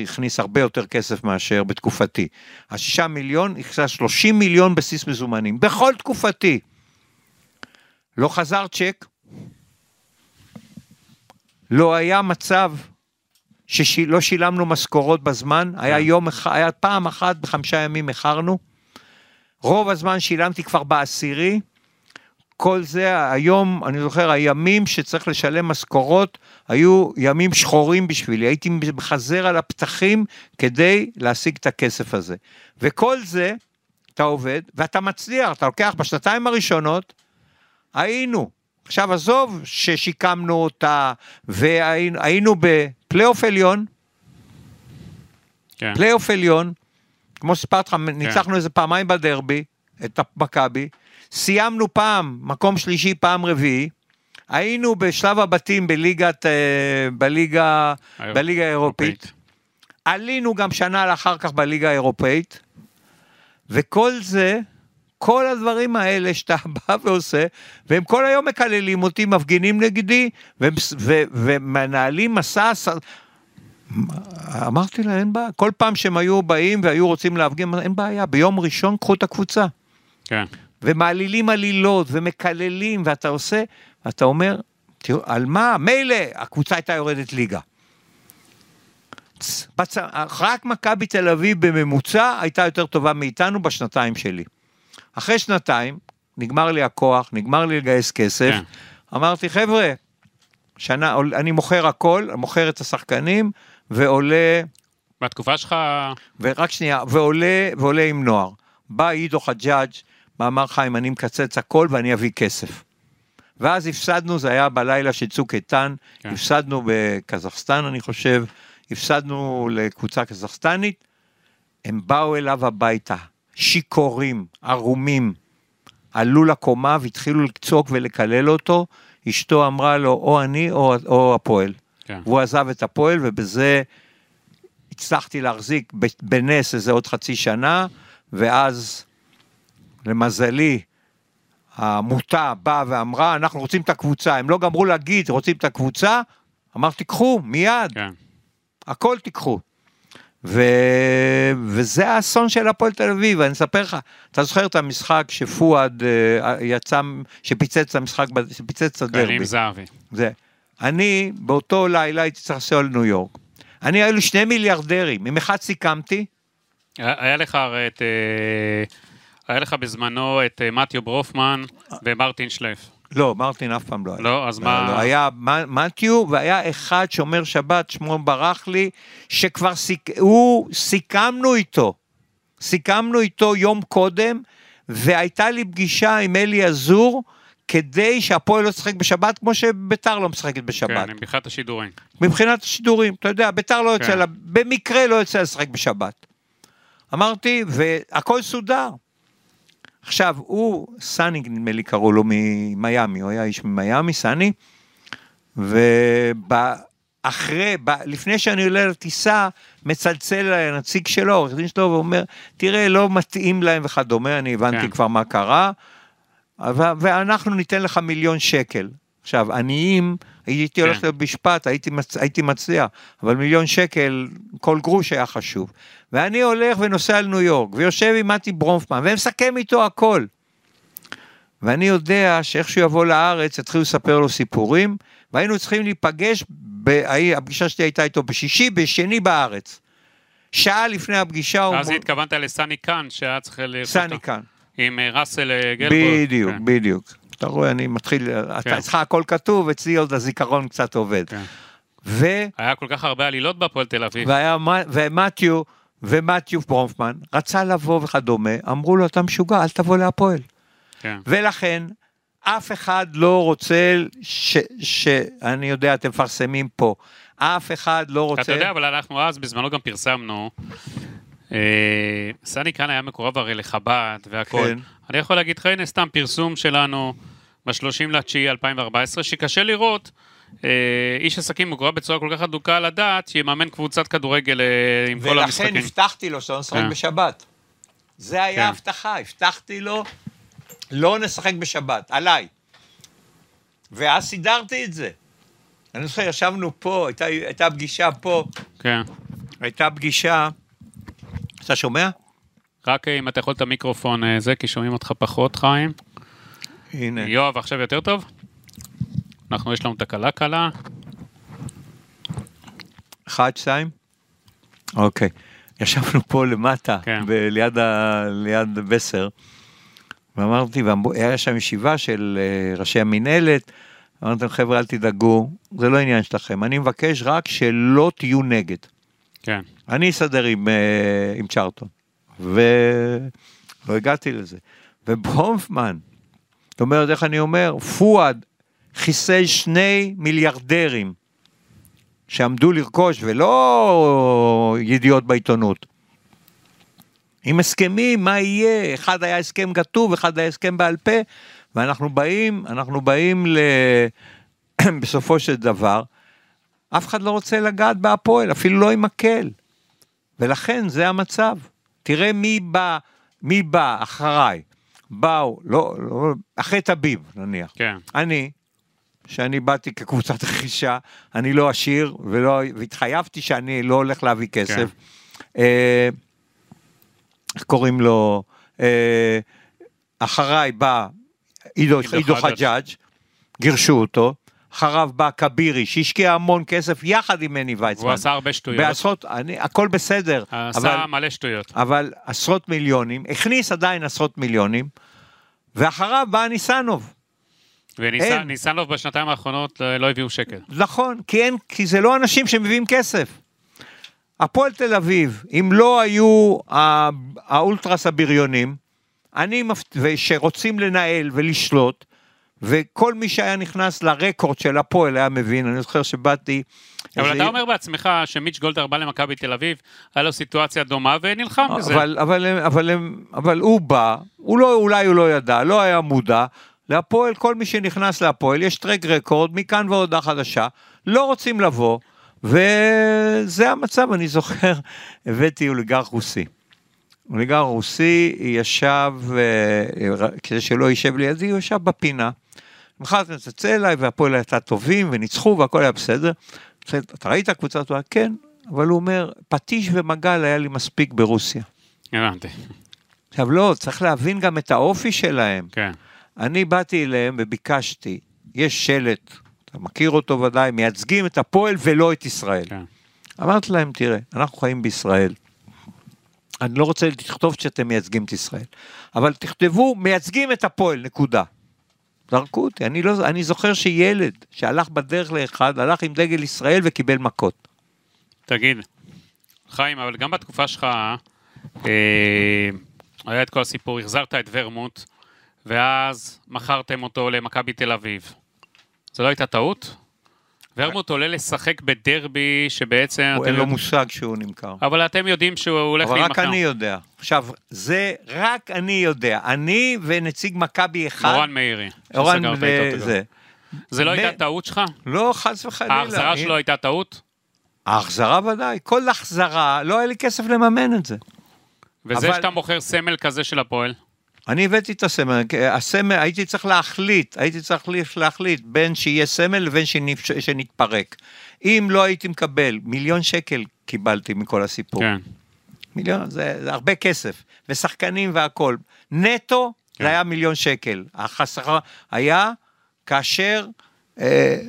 הכניס הרבה יותר כסף מאשר בתקופתי. השישה מיליון, הכניס 30 מיליון בסיס מזומנים, בכל תקופתי. לא חזר צ'ק, לא היה מצב שלא שילמנו משכורות בזמן, היה כן. יום היה פעם אחת בחמישה ימים איחרנו. רוב הזמן שילמתי כבר בעשירי. כל זה, היום, אני זוכר, הימים שצריך לשלם משכורות, היו ימים שחורים בשבילי. הייתי מחזר על הפתחים כדי להשיג את הכסף הזה. וכל זה, אתה עובד, ואתה מצליח, אתה לוקח בשנתיים הראשונות, היינו, עכשיו עזוב ששיקמנו אותה, והיינו היינו בפלייאוף עליון, כן. פלייאוף עליון, כמו שסיפרתי לך, ניצחנו איזה פעמיים בדרבי, את מכבי, סיימנו פעם, מקום שלישי, פעם רביעי, היינו בשלב הבתים בליגת, אה, בליגה, האירופ- בליגה האירופית, עלינו גם שנה לאחר כך בליגה האירופאית, וכל זה, כל הדברים האלה שאתה בא ועושה, והם כל היום מקללים אותי, מפגינים נגדי, ומנהלים מסע, אמרתי לה, אין בעיה, כל פעם שהם היו באים והיו רוצים להפגין, אין בעיה, ביום ראשון קחו את הקבוצה. כן. ומעלילים עלילות ומקללים, ואתה עושה, ואתה אומר, תראו, על מה? מילא, הקבוצה הייתה יורדת ליגה. בצ... רק מכבי תל אביב בממוצע הייתה יותר טובה מאיתנו בשנתיים שלי. אחרי שנתיים, נגמר לי הכוח, נגמר לי לגייס כסף, כן. אמרתי, חבר'ה, שנה, אני מוכר הכל, מוכר את השחקנים, ועולה בתקופה שלך, ורק שנייה, ועולה, ועולה עם נוער. בא עידו חג'אג' ואמר חיים, אני מקצץ הכל ואני אביא כסף. ואז הפסדנו, זה היה בלילה של צוק איתן. כן. הפסדנו בקזחסטן, אני חושב, הפסדנו לקבוצה קזחסטנית, הם באו אליו הביתה, שיכורים, ערומים, עלו לקומה והתחילו לצעוק ולקלל אותו, אשתו אמרה לו, או אני או, או הפועל. כן. והוא עזב את הפועל, ובזה הצלחתי להחזיק בנס איזה עוד חצי שנה, ואז למזלי, העמותה באה ואמרה, אנחנו רוצים את הקבוצה, הם לא גמרו להגיד, רוצים את הקבוצה, אמרתי, קחו, מיד, כן. הכל תיקחו. ו... וזה האסון של הפועל תל אביב, אני אספר לך, אתה זוכר את המשחק שפואד אה, יצא, שפיצץ את המשחק, שפיצץ את הדרבי. קרים זהבי. זה. אני באותו לילה הייתי צריך לנסוע לניו יורק. אני, היו לי שני מיליארדרים, עם אחד סיכמתי, היה לך הרי את... אה, היה לך בזמנו את אה, מתיו ברופמן ומרטין שלף. לא, מרטין אף פעם לא היה. לא, אז לא, מה- לא, היה מתיו, והיה אחד שומר שבת, שמו ברח לי, שכבר סיק... הוא, סיכמנו איתו. סיכמנו איתו יום קודם, והייתה לי פגישה עם אלי עזור, כדי שהפועל לא ישחק בשבת, כמו שביתר לא משחקת בשבת. כן, מבחינת השידורים. מבחינת השידורים, אתה יודע, ביתר לא יוצא כן. לה, במקרה לא יוצא לשחק בשבת. אמרתי, והכל סודר. עכשיו, הוא, סני נדמה לי קראו לו ממיאמי, הוא היה איש ממיאמי, סני, ואחרי, לפני שאני עולה לטיסה, מצלצל הנציג שלו, עורך דין שלו, ואומר, תראה, לא מתאים להם וכדומה, אני הבנתי כן. כבר מה קרה, ואנחנו ניתן לך מיליון שקל. עכשיו, עניים, הייתי כן. הולך למשפט, הייתי, מצ... הייתי מצליח, אבל מיליון שקל, כל גרוש היה חשוב. ואני הולך ונוסע לניו יורק, ויושב עם מתי ברונפמן, ומסכם איתו הכל. ואני יודע שאיך שהוא יבוא לארץ, יתחילו לספר לו סיפורים, והיינו צריכים להיפגש, ב... הפגישה שלי הייתה איתו בשישי, בשני בארץ. שעה לפני הפגישה הוא... אז התכוונת לסני קאן, שהיה צריך לאכול סני אותו. עם אה, ראסל אה, גלבורט. בדיוק, כן. בדיוק. אתה רואה, אני מתחיל, אתה אצלך הכל כתוב, אצלי עוד הזיכרון קצת עובד. כן. ו... היה כל כך הרבה עלילות בהפועל תל אביב. והיה, ומתיו, ומתיו ברונפמן, רצה לבוא וכדומה, אמרו לו, אתה משוגע, אל תבוא להפועל. כן. ולכן, אף אחד לא רוצה, ש, שאני יודע, אתם מפרסמים פה, אף אחד לא רוצה... אתה יודע, אבל אנחנו אז בזמנו גם פרסמנו. אה, סני כאן היה מקורב הרי לחב"ד והכל. כן. אני יכול להגיד לך, הנה סתם פרסום שלנו ב-30 לתשיעי 2014, שקשה לראות אה, איש עסקים מקורב בצורה כל כך אדוקה על הדעת, שיממן קבוצת כדורגל אה, עם כל ולכן המשחקים. הבטחתי לו שלא נשחק כן. בשבת. זה היה כן. הבטחה, הבטחתי לו, לא נשחק בשבת, עליי. ואז סידרתי את זה. אני זוכר, ישבנו פה, הייתה, הייתה פגישה פה, כן. הייתה פגישה, אתה שומע? רק אה, אם אתה יכול את המיקרופון אה, זה, כי שומעים אותך פחות, חיים. הנה. יואב, עכשיו יותר טוב? אנחנו, יש לנו תקלה קלה. אחד, שתיים? אוקיי. ישבנו פה למטה, כן. ב- ליד, ה... ליד בסר, ואמרתי, והיה שם ישיבה של אה, ראשי המינהלת, אמרתי להם, חבר'ה, אל תדאגו, זה לא עניין שלכם, אני מבקש רק שלא תהיו נגד. כן. אני אסדר עם, אה, עם צ'רלטון, ולא הגעתי לזה. וברונפמן, זאת אומרת, איך אני אומר, פואד חיסל שני מיליארדרים שעמדו לרכוש, ולא ידיעות בעיתונות. עם הסכמים, מה יהיה? אחד היה הסכם כתוב, אחד היה הסכם בעל פה, ואנחנו באים, אנחנו באים ל... בסופו של דבר, אף אחד לא רוצה לגעת בהפועל, אפילו לא עם מקל. ולכן זה המצב. תראה מי בא, מי בא אחריי. באו, לא, לא, אחרי טביב נניח. כן. אני, שאני באתי כקבוצת רכישה, אני לא עשיר, ולא, והתחייבתי שאני לא הולך להביא כסף. כן. אה, איך קוראים לו? אה, אחריי בא עידו. חג'אג', גירשו אותו. אחריו בא כבירי, שהשקיע המון כסף יחד עם מני ויצמן. הוא עשה הרבה שטויות. בעשרות, אני, הכל בסדר, עשה אבל, מלא שטויות. אבל עשרות מיליונים, הכניס עדיין עשרות מיליונים, ואחריו בא ניסנוב. וניסנוב בשנתיים האחרונות לא לא הביאו שקל. נכון, כי, אין, כי זה לא אנשים שמביאים כסף. הפועל תל אביב, אם לא היו האולטרס הבריונים, אני. שרוצים לנהל ולשלוט, וכל מי שהיה נכנס לרקורד של הפועל היה מבין, אני זוכר שבאתי... אבל אתה אומר בעצמך שמיץ' גולדהר בא למכבי תל אביב, היה לו סיטואציה דומה ונלחם בזה. אבל, אבל, אבל, אבל הוא בא, הוא לא, אולי הוא לא ידע, לא היה מודע, להפועל, כל מי שנכנס להפועל, יש טרק רקורד, מכאן והודעה חדשה, לא רוצים לבוא, וזה המצב, אני זוכר, הבאתי אוליגרך רוסי. אוליגר רוסי ישב, אה, כדי שלא יישב לידי, הוא ישב בפינה. מחר אתה תצא אליי והפועל הייתה טובים וניצחו והכל היה בסדר. אתה ראית קבוצה טובה? כן, אבל הוא אומר, פטיש ומגל היה לי מספיק ברוסיה. הבנתי, עכשיו לא, צריך להבין גם את האופי שלהם. כן. אני באתי אליהם וביקשתי, יש שלט, אתה מכיר אותו ודאי, מייצגים את הפועל ולא את ישראל. כן. אמרתי להם, תראה, אנחנו חיים בישראל. אני לא רוצה לכתוב שאתם מייצגים את ישראל, אבל תכתבו, מייצגים את הפועל, נקודה. זרקו אותי, אני, לא, אני זוכר שילד שהלך בדרך לאחד, הלך עם דגל ישראל וקיבל מכות. תגיד, חיים, אבל גם בתקופה שלך, אה, היה את כל הסיפור, החזרת את ורמוט, ואז מכרתם אותו למכבי תל אביב. זו לא הייתה טעות? ורמוט עולה לשחק בדרבי שבעצם... הוא אין לו מושג שהוא נמכר. אבל אתם יודעים שהוא הולך אבל רק להימכר. אני יודע. עכשיו, זה רק אני יודע. אני ונציג מכבי אחד. אורן מאירי. אורן וזה. זה לא הייתה טעות שלך? לא, חס וחלילה. ההחזרה שלו הייתה טעות? ההחזרה ודאי. כל החזרה, לא היה לי כסף לממן את זה. וזה שאתה מוכר סמל כזה של הפועל? אני הבאתי את הסמל, הסמל, הייתי צריך להחליט, הייתי צריך להחליט בין שיהיה סמל לבין שנתפרק. אם לא הייתי מקבל, מיליון שקל קיבלתי מכל הסיפור. כן. מיליון, זה, זה הרבה כסף, ושחקנים והכול. נטו כן. זה היה מיליון שקל. החסרה היה כאשר, אה,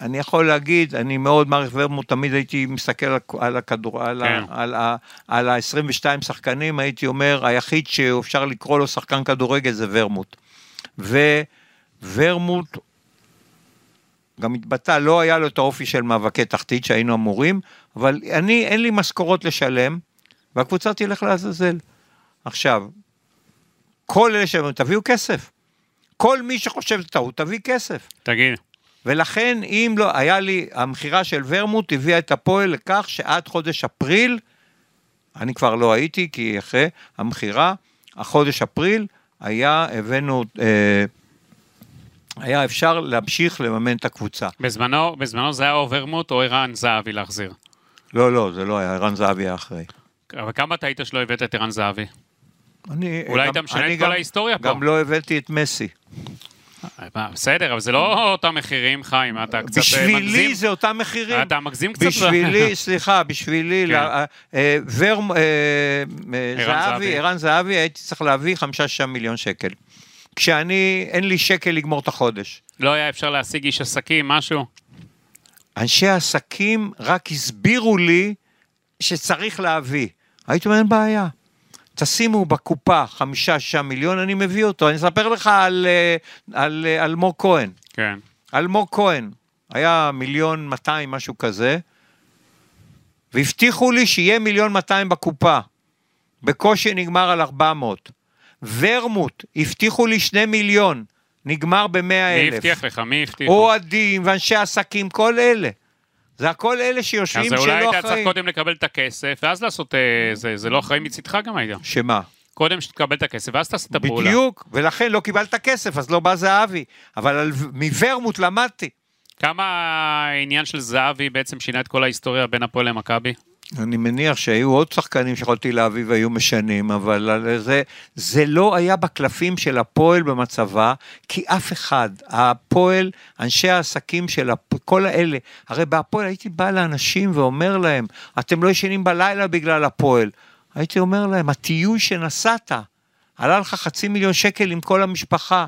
אני יכול להגיד, אני מאוד מעריך ורמוט, תמיד הייתי מסתכל על, הכדור, על, כן. על, על ה-22 שחקנים, הייתי אומר, היחיד שאפשר לקרוא לו שחקן כדורגל זה ורמוט. וורמוט גם התבטא, לא היה לו את האופי של מאבקי תחתית שהיינו אמורים, אבל אני, אין לי משכורות לשלם, והקבוצה תלך לעזאזל. עכשיו, כל אלה שאומרים, תביאו כסף. כל מי שחושב טעות, תביא כסף. תגיד, ולכן, אם לא, היה לי, המכירה של ורמוט הביאה את הפועל לכך שעד חודש אפריל, אני כבר לא הייתי, כי אחרי המכירה, החודש אפריל, היה, הבאנו, אה, היה אפשר להמשיך לממן את הקבוצה. בזמנו, בזמנו זה היה או ורמוט או ערן זהבי להחזיר. לא, לא, זה לא היה, ערן זהבי היה אחרי. אבל כמה אתה היית שלא הבאת את ערן זהבי? אני, אולי גם- היית משנה את כל גם- ההיסטוריה פה. גם לא הבאתי את מסי. מה, בסדר, אבל זה לא אותם מחירים, חיים, אתה קצת אה, מגזים. בשבילי זה אותם מחירים. אתה מגזים קצת. בשבילי, סליחה, בשבילי, אה, אה, אה, ערן זהבי. הייתי צריך להביא חמישה-שישה מיליון שקל. כשאני, אין לי שקל לגמור את החודש. לא היה אפשר להשיג איש עסקים, משהו? אנשי העסקים רק הסבירו לי שצריך להביא. הייתי אומר, אין בעיה. תשימו בקופה חמישה-שישה מיליון, אני מביא אותו. אני אספר לך על, אה, על אה, אלמוג כהן. כן. אלמוג כהן, היה מיליון 200, משהו כזה, והבטיחו לי שיהיה מיליון 200 בקופה. בקושי נגמר על 400. ורמוט, הבטיחו לי 2 מיליון, נגמר ב-100 מי אלף. הבטיח לך? מי הבטיח? אוהדים ואנשי עסקים, כל אלה. זה הכל אלה שיושבים אז שלא אולי אחראים. היית צריך קודם לקבל את הכסף, ואז לעשות... אה, זה זה לא אחראי מצידך גם היית. שמה? קודם שתקבל את הכסף, ואז תעשה את הפעולה. בדיוק, ולכן לא קיבלת כסף, אז לא בא זהבי. אבל על, מוורמוט למדתי. כמה העניין של זהבי בעצם שינה את כל ההיסטוריה בין הפועל למכבי? אני מניח שהיו עוד שחקנים שיכולתי להביא והיו משנים, אבל זה, זה לא היה בקלפים של הפועל במצבה, כי אף אחד, הפועל, אנשי העסקים של הפ... כל האלה, הרי בהפועל הייתי בא לאנשים ואומר להם, אתם לא ישנים בלילה בגלל הפועל. הייתי אומר להם, הטיול שנסעת, עלה לך חצי מיליון שקל עם כל המשפחה,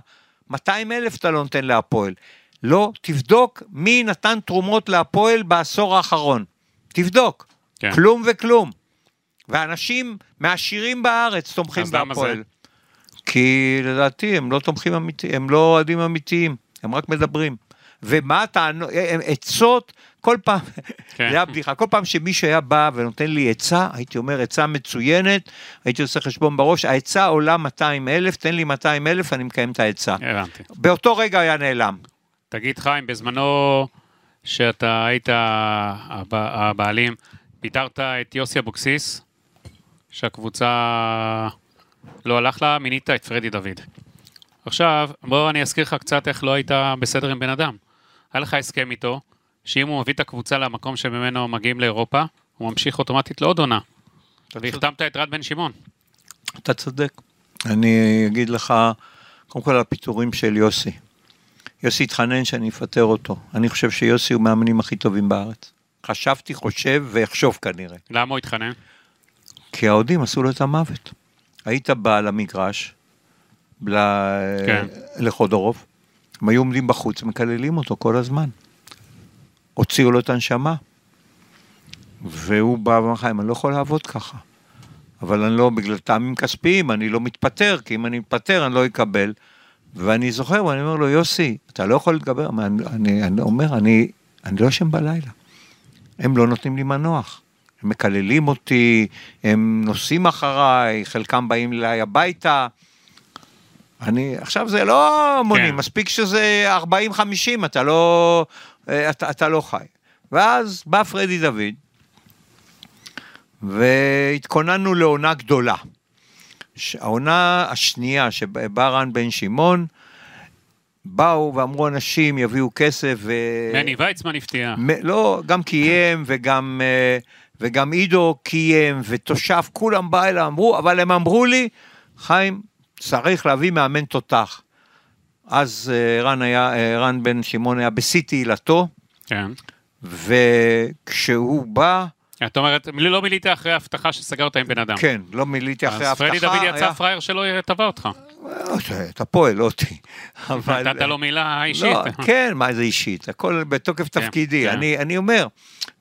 200 אלף אתה לא נותן להפועל. לא, תבדוק מי נתן תרומות להפועל בעשור האחרון. תבדוק. כן. כלום וכלום. ואנשים מהעשירים בארץ תומכים בהפועל. זה? כי לדעתי הם לא תומכים אמיתיים, הם לא אוהדים אמיתיים, הם רק מדברים. ומה הטענות, עצות, כל פעם, כן. זה היה בדיחה, כל פעם שמישהו היה בא ונותן לי עצה, הייתי אומר עצה מצוינת, הייתי עושה חשבון בראש, העצה עולה 200 אלף, תן לי 200 אלף, אני מקיים את העצה. הבנתי. באותו רגע היה נעלם. תגיד חיים, בזמנו שאתה היית הב- הבעלים, פיטרת את יוסי אבוקסיס, שהקבוצה לא הלך לה, מינית את פרדי דוד. עכשיו, בוא אני אזכיר לך קצת איך לא היית בסדר עם בן אדם. היה לך הסכם איתו, שאם הוא מביא את הקבוצה למקום שממנו מגיעים לאירופה, הוא ממשיך אוטומטית לעוד עונה. והחתמת את רד בן שמעון. אתה צודק. אני אגיד לך, קודם כל על הפיטורים של יוסי. יוסי התחנן שאני אפטר אותו. אני חושב שיוסי הוא מהמאמנים הכי טובים בארץ. חשבתי, חושב ואחשוב כנראה. למה הוא התחנן? כי האוהדים עשו לו את המוות. היית בא למגרש, ל... כן. לחודורוב, הם היו עומדים בחוץ ומקללים אותו כל הזמן. הוציאו לו את הנשמה. והוא בא ואמר לך, אני לא יכול לעבוד ככה. אבל אני לא, בגלל טעמים כספיים, אני לא מתפטר, כי אם אני מתפטר אני לא אקבל. ואני זוכר, ואני אומר לו, יוסי, אתה לא יכול להתגבר. אני, אני, אני אומר, אני, אני לא ישן בלילה. הם לא נותנים לי מנוח. הם מקללים אותי, הם נוסעים אחריי, חלקם באים אליי הביתה. אני, עכשיו זה לא מונים, כן. מספיק שזה 40-50, אתה לא, אה, אתה, אתה לא חי. ואז בא פרדי דוד, והתכוננו לעונה גדולה. העונה השנייה שבא רן בן שמעון, באו ואמרו אנשים יביאו כסף ו... מני ויצמן הפתיע. מ- לא, גם קיים וגם, אה, וגם עידו קיים ותושב, כולם בא אליי, אמרו, אבל הם אמרו לי, חיים, צריך להביא מאמן תותח. אז אה, רן, היה, אה, רן בן שמעון היה בשיא תהילתו, כן. וכשהוא בא, את אומרת, לא מילאת אחרי ההבטחה שסגרת עם בן אדם. כן, לא מילאתי אחרי אז ההבטחה, פרדי דוד יצא היה- פראייר שלא תבע אותך. אה, אתה פועל, לא אותי. אבל... נתת לו מילה אישית. לא, כן, מה זה אישית? הכל בתוקף כן, תפקידי. כן. אני, אני אומר,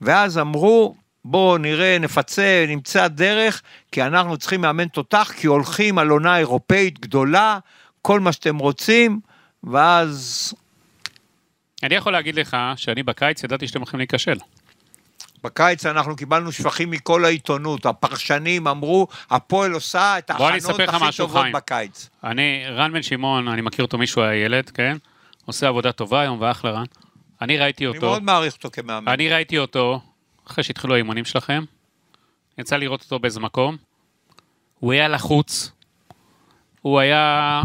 ואז אמרו, בואו נראה, נפצה, נמצא דרך, כי אנחנו צריכים מאמן תותח, כי הולכים על עונה אירופאית גדולה, כל מה שאתם רוצים, ואז אני יכול להגיד לך שאני בקיץ ידעתי שאתם הולכים להיכשל. בקיץ אנחנו קיבלנו שבחים מכל העיתונות, הפרשנים אמרו, הפועל עושה את אני ההכנות הכי משהו, טובות חיים. בקיץ. אני, רן בן שמעון, אני מכיר אותו מישהו היה ילד, כן? עושה עבודה טובה היום ואחלה רן. אני ראיתי אני אותו, מאוד מעריך אותו כמאמן. אני ראיתי אותו, אחרי שהתחילו האימונים שלכם, יצא לראות אותו באיזה מקום, הוא היה לחוץ, הוא היה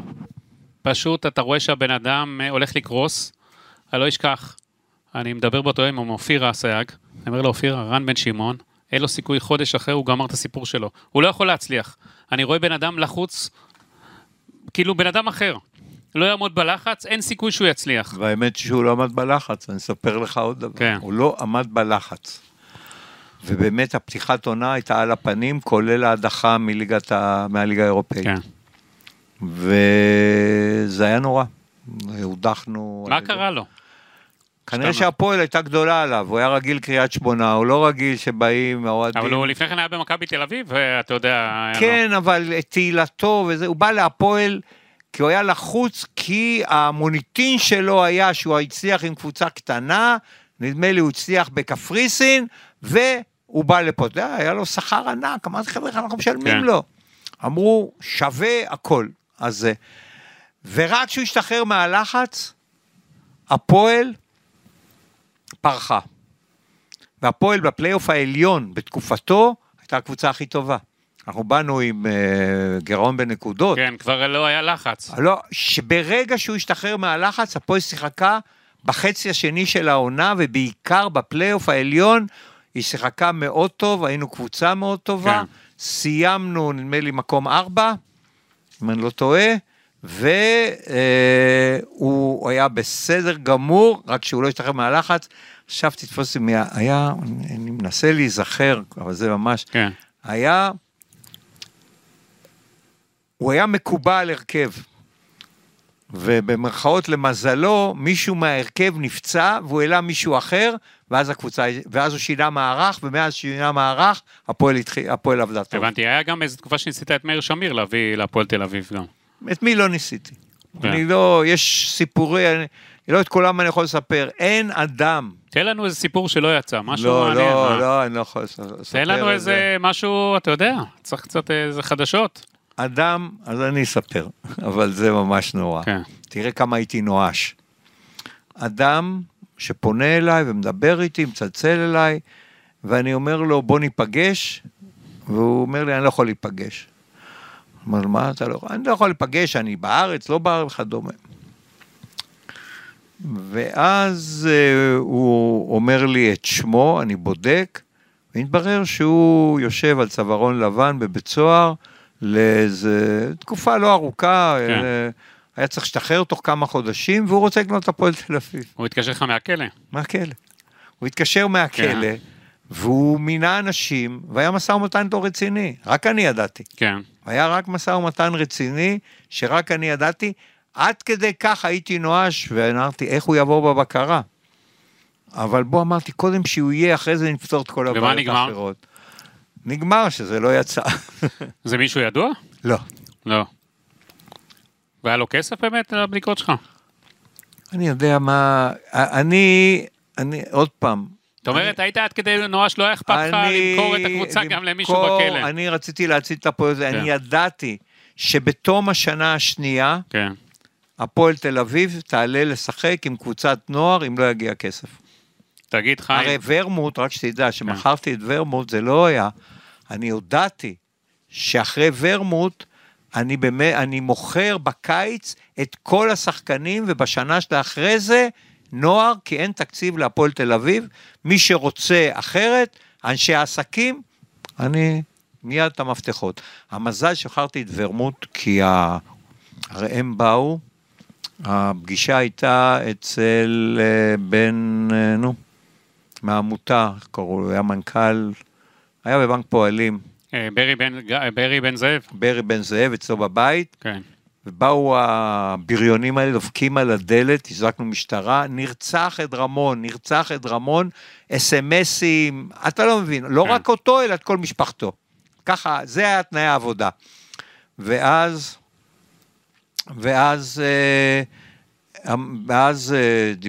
פשוט, אתה רואה שהבן אדם אה, הולך לקרוס, אני לא אשכח, אני מדבר באותו יום עם אופירה אסייג, אני אומר לו, אופירה, רן בן שמעון, אין לו סיכוי חודש אחרי, הוא גמר את הסיפור שלו. הוא לא יכול להצליח. אני רואה בן אדם לחוץ, כאילו בן אדם אחר. לא יעמוד בלחץ, אין סיכוי שהוא יצליח. והאמת שהוא לא עמד בלחץ, אני אספר לך עוד דבר. כן. הוא לא עמד בלחץ. ובאמת הפתיחת עונה הייתה על הפנים, כולל ההדחה מליגת ה... מהליגה האירופאית. כן. וזה היה נורא. הודחנו... מה קרה לו? כנראה. שהפועל הייתה גדולה עליו, הוא היה רגיל קריית שמונה, הוא לא רגיל שבאים האוהדים. אבל הוא לפני כן היה במכבי תל אביב, ואתה יודע... כן, אבל תהילתו וזה, הוא בא להפועל כי הוא היה לחוץ, כי המוניטין שלו היה שהוא הצליח עם קבוצה קטנה, נדמה לי הוא הצליח בקפריסין, והוא בא לפה, אתה יודע, היה לו שכר ענק, אמרתי חבר'ה, אנחנו משלמים כן. לו? אמרו, שווה הכל. אז, ורק כשהוא השתחרר מהלחץ, הפועל פרחה. והפועל בפלייאוף העליון בתקופתו הייתה הקבוצה הכי טובה. אנחנו באנו עם אה, גירעון בנקודות. כן, כבר לא היה לחץ. לא, שברגע שהוא השתחרר מהלחץ, הפועל שיחקה בחצי השני של העונה, ובעיקר בפלייאוף העליון, היא שיחקה מאוד טוב, היינו קבוצה מאוד טובה. כן. סיימנו, נדמה לי, מקום ארבע, אם אני לא טועה, והוא היה בסדר גמור, רק שהוא לא השתחרר מהלחץ. עכשיו תתפוס מי- היה, אני מנסה להיזכר, אבל זה ממש, כן. היה, הוא היה מקובע על הרכב. ובמרכאות למזלו, מישהו מההרכב נפצע והוא העלה מישהו אחר, ואז הקבוצה, ואז הוא שינה מערך, ומאז שינה מערך, הפועל, התחיל, הפועל עבדה טוב. הבנתי, היה גם איזו תקופה שניסית את מאיר שמיר להביא להפועל תל אביב גם. את מי לא ניסיתי? כן. אני לא, יש סיפורי, אני, לא את כולם אני יכול לספר, אין אדם. תן לנו איזה סיפור שלא יצא, משהו לא, מעניין. לא, מה? לא, אני לא יכול לספר תן לנו את איזה זה. משהו, אתה יודע, צריך קצת איזה חדשות. אדם, אז אני אספר, אבל זה ממש נורא. כן. תראה כמה הייתי נואש. אדם שפונה אליי ומדבר איתי, מצלצל אליי, ואני אומר לו, בוא ניפגש, והוא אומר לי, אני לא יכול להיפגש. אומר, מה אתה לא יכול? אני לא יכול להיפגש, אני בארץ, לא בארץ, וכדומה. ואז אה, הוא אומר לי את שמו, אני בודק, והתברר שהוא יושב על צווארון לבן בבית סוהר לאיזה תקופה לא ארוכה, כן. אה, היה צריך להשתחרר תוך כמה חודשים, והוא רוצה לקנות את הפועל תל אביב. הוא התקשר לך מהכלא. מהכלא. הוא התקשר מהכלא, כן. והוא מינה אנשים, והיה משא ומתן איתו רציני, רק אני ידעתי. כן. היה רק משא ומתן רציני, שרק אני ידעתי. עד כדי כך הייתי נואש, ואמרתי, איך הוא יעבור בבקרה? אבל בוא, אמרתי, קודם שהוא יהיה, אחרי זה נפתור את כל הבעיות? האחרות. נגמר שזה לא יצא. זה מישהו ידוע? לא. לא. והיה לו כסף באמת לבדיקות שלך? אני יודע מה... אני... אני... עוד פעם. זאת אומרת, היית עד כדי נואש, לא היה אכפת לך למכור את הקבוצה גם למישהו בכלא. אני רציתי להציל את הפועל, הזה. כן. אני ידעתי שבתום השנה השנייה, כן. הפועל תל אביב תעלה לשחק עם קבוצת נוער אם לא יגיע כסף. תגיד, הרי חיים, ורמוט, רק כן. שתדע, שמכרתי את ורמוט, זה לא היה. אני הודעתי שאחרי ורמוט, אני, באמת, אני מוכר בקיץ את כל השחקנים, ובשנה שלאחרי זה, נוער, כי אין תקציב להפועל תל אביב. מי שרוצה אחרת, אנשי העסקים, אני מיד את המפתחות. המזל שחררתי את ורמוט, כי ה... הרי הם באו, הפגישה הייתה אצל אה, בן, אה, נו, מהעמותה, איך קראו לו, היה מנכ"ל, היה בבנק פועלים, אה, ברי בן- ברי בן זאב? ברי בן זאב אצלו בבית, כן. ובאו הבריונים האלה, דופקים על הדלת, הזעקנו משטרה, נרצח את רמון, נרצח את רמון, אס.אם.אסים, אתה לא מבין, לא כן. רק אותו, אלא את כל משפחתו. ככה, זה היה תנאי העבודה. ואז, ואז, אה, ואז,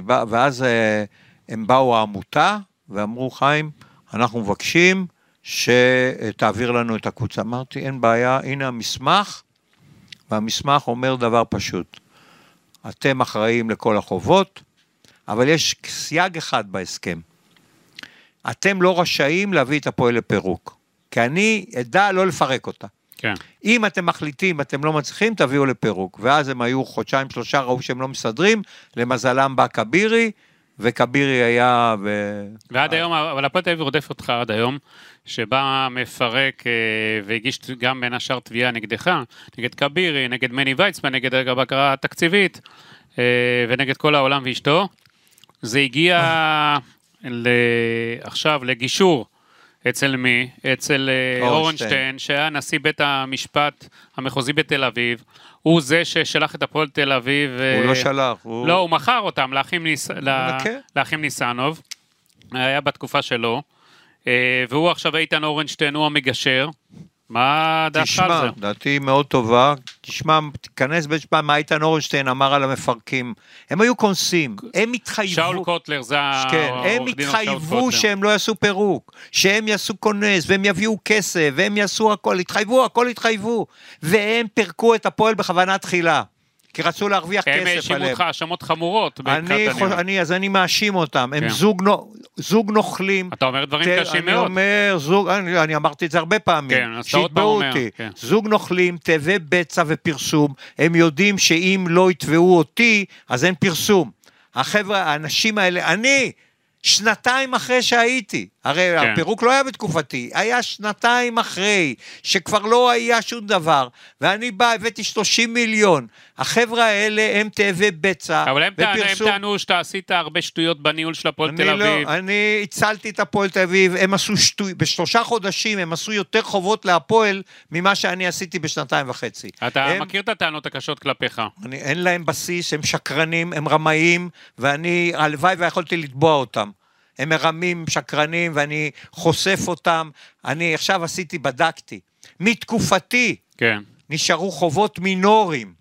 אה, ואז אה, הם באו העמותה ואמרו, חיים, אנחנו מבקשים שתעביר לנו את הקבוצה. אמרתי, אין בעיה, הנה המסמך, והמסמך אומר דבר פשוט. אתם אחראים לכל החובות, אבל יש סייג אחד בהסכם. אתם לא רשאים להביא את הפועל לפירוק, כי אני אדע לא לפרק אותה. כן. אם אתם מחליטים, אתם לא מצליחים, תביאו לפירוק. ואז הם היו חודשיים, שלושה, ראו שהם לא מסדרים, למזלם בא כבירי, וכבירי היה... ו... ועד היום, אבל הפועל תל אביב רודף אותך עד היום, שבא מפרק אה, והגיש גם בין השאר תביעה נגדך, נגד כבירי, נגד מני ויצמן, נגד הבקרה התקציבית, אה, ונגד כל העולם ואשתו. זה הגיע ל... עכשיו לגישור אצל מי? אצל אה, אורנשטיין. שהיה נשיא בית המשפט המחוזי בתל אביב. הוא זה ששלח את הפועל תל אביב. הוא אה, לא שלח, הוא... לא, הוא מכר אותם לאחים, ניס... לאחים ניסנוב, היה בתקופה שלו, אה, והוא עכשיו איתן אורנשטיין, הוא המגשר. מה דעתך על תשמע, זה? דעתי מאוד טובה. תשמע, תיכנס ותשמע מה איתן אורנשטיין אמר על המפרקים. הם היו קונסים, הם התחייבו... שאול קוטלר, זה כן, העורך הם התחייבו. שהם לא יעשו פירוק, שהם יעשו כונס, והם יביאו כסף, והם יעשו הכל, התחייבו, הכל התחייבו. והם פירקו את הפועל בכוונה תחילה, כי רצו להרוויח הם כסף האשימו עליהם. אותך האשמות חמורות. אני, חוש... אני, אז אני מאשים אותם, הם כן. זוג, נו... זוג נוכלים. אתה אומר דברים תראה, קשים אני מאוד. אומר, זוג, אני, אני אמרתי את זה הרבה פעמים, כן, שיתבעו אומר, אותי. כן. זוג נוכלים, תאבי בצע ופרסום, הם יודעים שאם לא יתבעו אותי, אז אין פרסום. החבר'ה, האנשים האלה, אני, שנתיים אחרי שהייתי, הרי כן. הפירוק לא היה בתקופתי, היה שנתיים אחרי, שכבר לא היה שום דבר, ואני בא, הבאתי 30 מיליון. החבר'ה האלה הם תאבי בצע אבל הם טענו- הם ופרסום. טענו שאתה עשית הרבה שטויות בניהול של הפועל תל לא, אביב. אני הצלתי את הפועל תל אביב, הם עשו שטוי, בשלושה חודשים הם עשו יותר חובות להפועל ממה שאני עשיתי בשנתיים וחצי. אתה הם, מכיר את הטענות הקשות כלפיך. אני, אין להם בסיס, הם שקרנים, הם רמאים, ואני, הלוואי ויכולתי לתבוע אותם. הם מרמים, שקרנים, ואני חושף אותם. אני עכשיו עשיתי, בדקתי. מתקופתי כן. נשארו חובות מינוריים.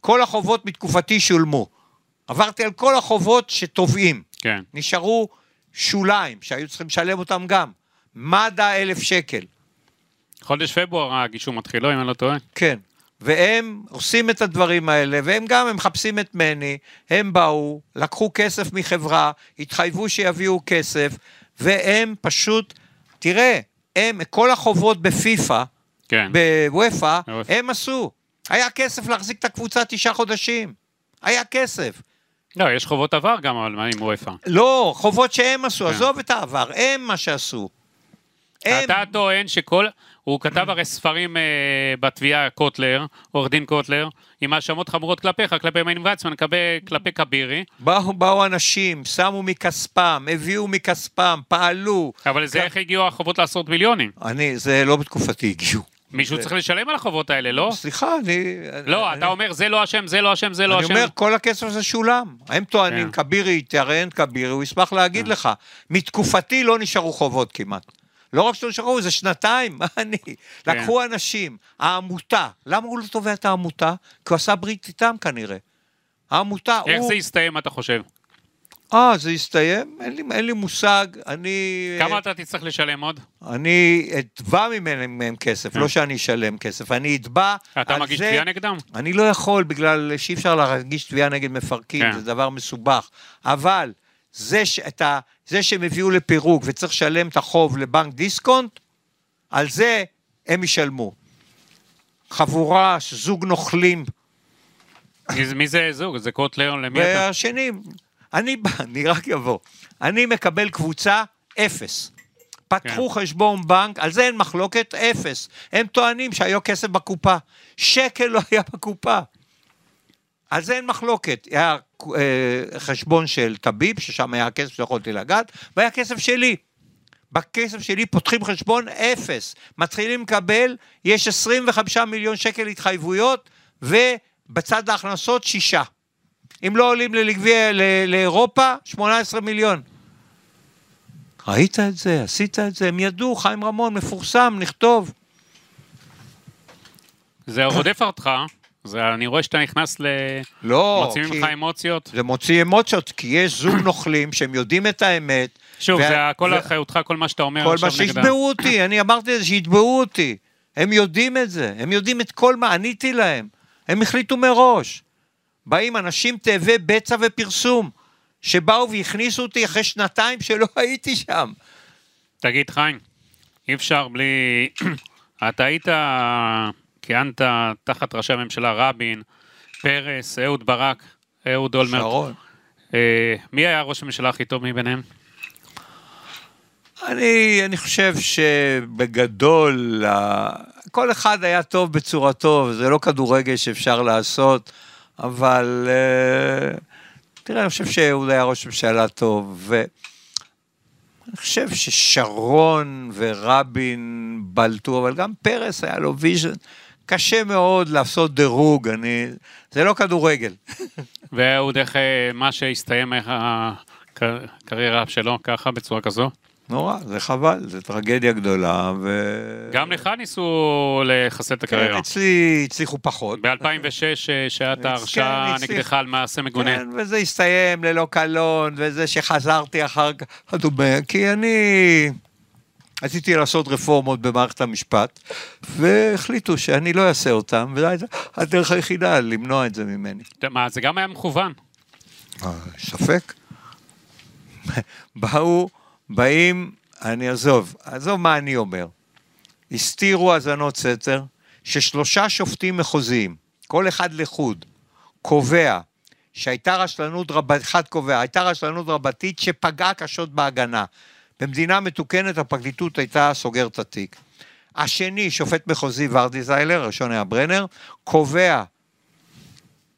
כל החובות מתקופתי שולמו. עברתי על כל החובות שתובעים. כן. נשארו שוליים, שהיו צריכים לשלם אותם גם. מד"א אלף שקל, חודש פברואר הגישור מתחיל, לא, אם אני לא טועה. כן. והם עושים את הדברים האלה, והם גם, הם מחפשים את מני, הם באו, לקחו כסף מחברה, התחייבו שיביאו כסף, והם פשוט, תראה, הם, כל החובות בפיפא, כן. בוופא. הם עשו. היה כסף להחזיק את הקבוצה תשעה חודשים. היה כסף. לא, יש חובות עבר גם, אבל מה עם וופא? לא, חובות שהם עשו, כן. עזוב את העבר, הם מה שעשו. הם, אתה טוען שכל... הוא כתב הרי ספרים אה, בתביעה קוטלר, עורך דין קוטלר, עם האשמות חמורות כלפיך, כלפי מיין ויצמן, כלפי, כלפי כבירי, באו, באו אנשים, שמו מכספם, הביאו מכספם, פעלו. אבל זה איך הגיעו החובות לעשרות מיליונים. אני, זה לא בתקופתי הגיעו. מישהו צריך לשלם על החובות האלה, לא? סליחה, אני... לא, אני, אתה אומר זה לא אשם, זה לא אשם, זה לא אני אשם. אומר, כל הכסף הזה שולם. הם טוענים, כן. כבירי יתראיין כבירי, הוא ישמח להגיד לך. מתקופתי לא נשארו חובות כמעט. לא רק שלא נשארו, זה שנתיים, מה אני? כן. לקחו אנשים, העמותה, למה הוא לא תובע את העמותה? כי הוא עשה ברית איתם כנראה. העמותה, איך הוא... זה יסתיים, אתה חושב? אה, זה הסתיים? אין לי, אין לי מושג, אני... כמה אתה תצטרך לשלם עוד? אני אתבע ממהם מהם כסף, כן. לא שאני אשלם כסף, אני אתבע אתה מגיש זה... תביעה נגדם? אני לא יכול, בגלל שאי אפשר להגיש תביעה נגד מפרקים, כן. זה דבר מסובך. אבל זה, ש... את ה... זה שהם הביאו לפירוק וצריך לשלם את החוב לבנק דיסקונט, על זה הם ישלמו. חבורה, זוג נוכלים, מי זה- זוג? זה קוטלר? למי אתה? והשני, אני בא, אני רק אבוא. אני מקבל קבוצה, אפס. פתחו כן. חשבון בנק, על זה אין מחלוקת, אפס. הם טוענים שהיה כסף בקופה. שקל לא היה בקופה. על זה אין מחלוקת. אה, חשבון של טביב, ששם היה כסף שיכולתי לגעת, והיה כסף שלי. בכסף שלי פותחים חשבון אפס. מתחילים לקבל, יש 25 מיליון שקל התחייבויות, ובצד ההכנסות שישה. אם לא עולים ללגביע לאירופה, 18 מיליון. ראית את זה, עשית את זה, הם ידעו, חיים רמון, מפורסם, נכתוב. זה רודף אותך, זה- אני רואה שאתה נכנס ל... לא, מוציאים ממך אמוציות. זה מוציא אמוציות, כי יש זוג נוכלים שהם יודעים את האמת. שוב, וה- זה הכל ו- אחריותך, כל מה שאתה אומר כל עכשיו מה נגדם. שיתבעו אותי, אני אמרתי את זה, שיתבעו אותי. הם יודעים את זה, הם יודעים את כל מה, עניתי להם. הם החליטו מראש. באים אנשים תאבי בצע ופרסום, שבאו והכניסו אותי אחרי שנתיים שלא הייתי שם. תגיד, חיים, אי אפשר בלי... אתה היית, כיהנת תחת ראשי הממשלה רבין, פרס, אהוד ברק, אהוד אולמרט. שרון. אה, מי היה ראש הממשלה הכי טוב מביניהם? אני, אני חושב שבגדול, כל אחד היה טוב בצורתו, זה לא כדורגל שאפשר לעשות, אבל אה, תראה, אני חושב שאהוד היה ראש ממשלה טוב, אני חושב ששרון ורבין בלטו, אבל גם פרס היה לו vision. קשה מאוד לעשות דירוג, אני... זה לא כדורגל. והוא דרך אה, מה שהסתיים איך הקריירה שלו, ככה, בצורה כזו. נורא, זה חבל, זה טרגדיה גדולה, ו... גם לך ניסו לחסל את כן, הקריירה. אצלי הצליחו פחות. ב-2006, שהיה את כן, ההרשעה הצליח. נגדך על מעשה מגונה. כן, וזה הסתיים ללא קלון, וזה שחזרתי אחר כך, כי אני רציתי לעשות רפורמות במערכת המשפט, והחליטו שאני לא אעשה אותם, וזו הייתה הדרך היחידה למנוע את זה ממני. מה, זה גם היה מכוון. אה, ספק. באו, באים, אני עזוב, עזוב מה אני אומר. הסתירו האזנות סתר, ששלושה שופטים מחוזיים, כל אחד לחוד, קובע שהייתה רשלנות רבתית, אחד קובע, הייתה רשלנות רבתית שפגעה קשות בהגנה. במדינה מתוקנת הפרקליטות הייתה סוגרת את התיק. השני, שופט מחוזי ורדיזיילר, הראשון היה ברנר, קובע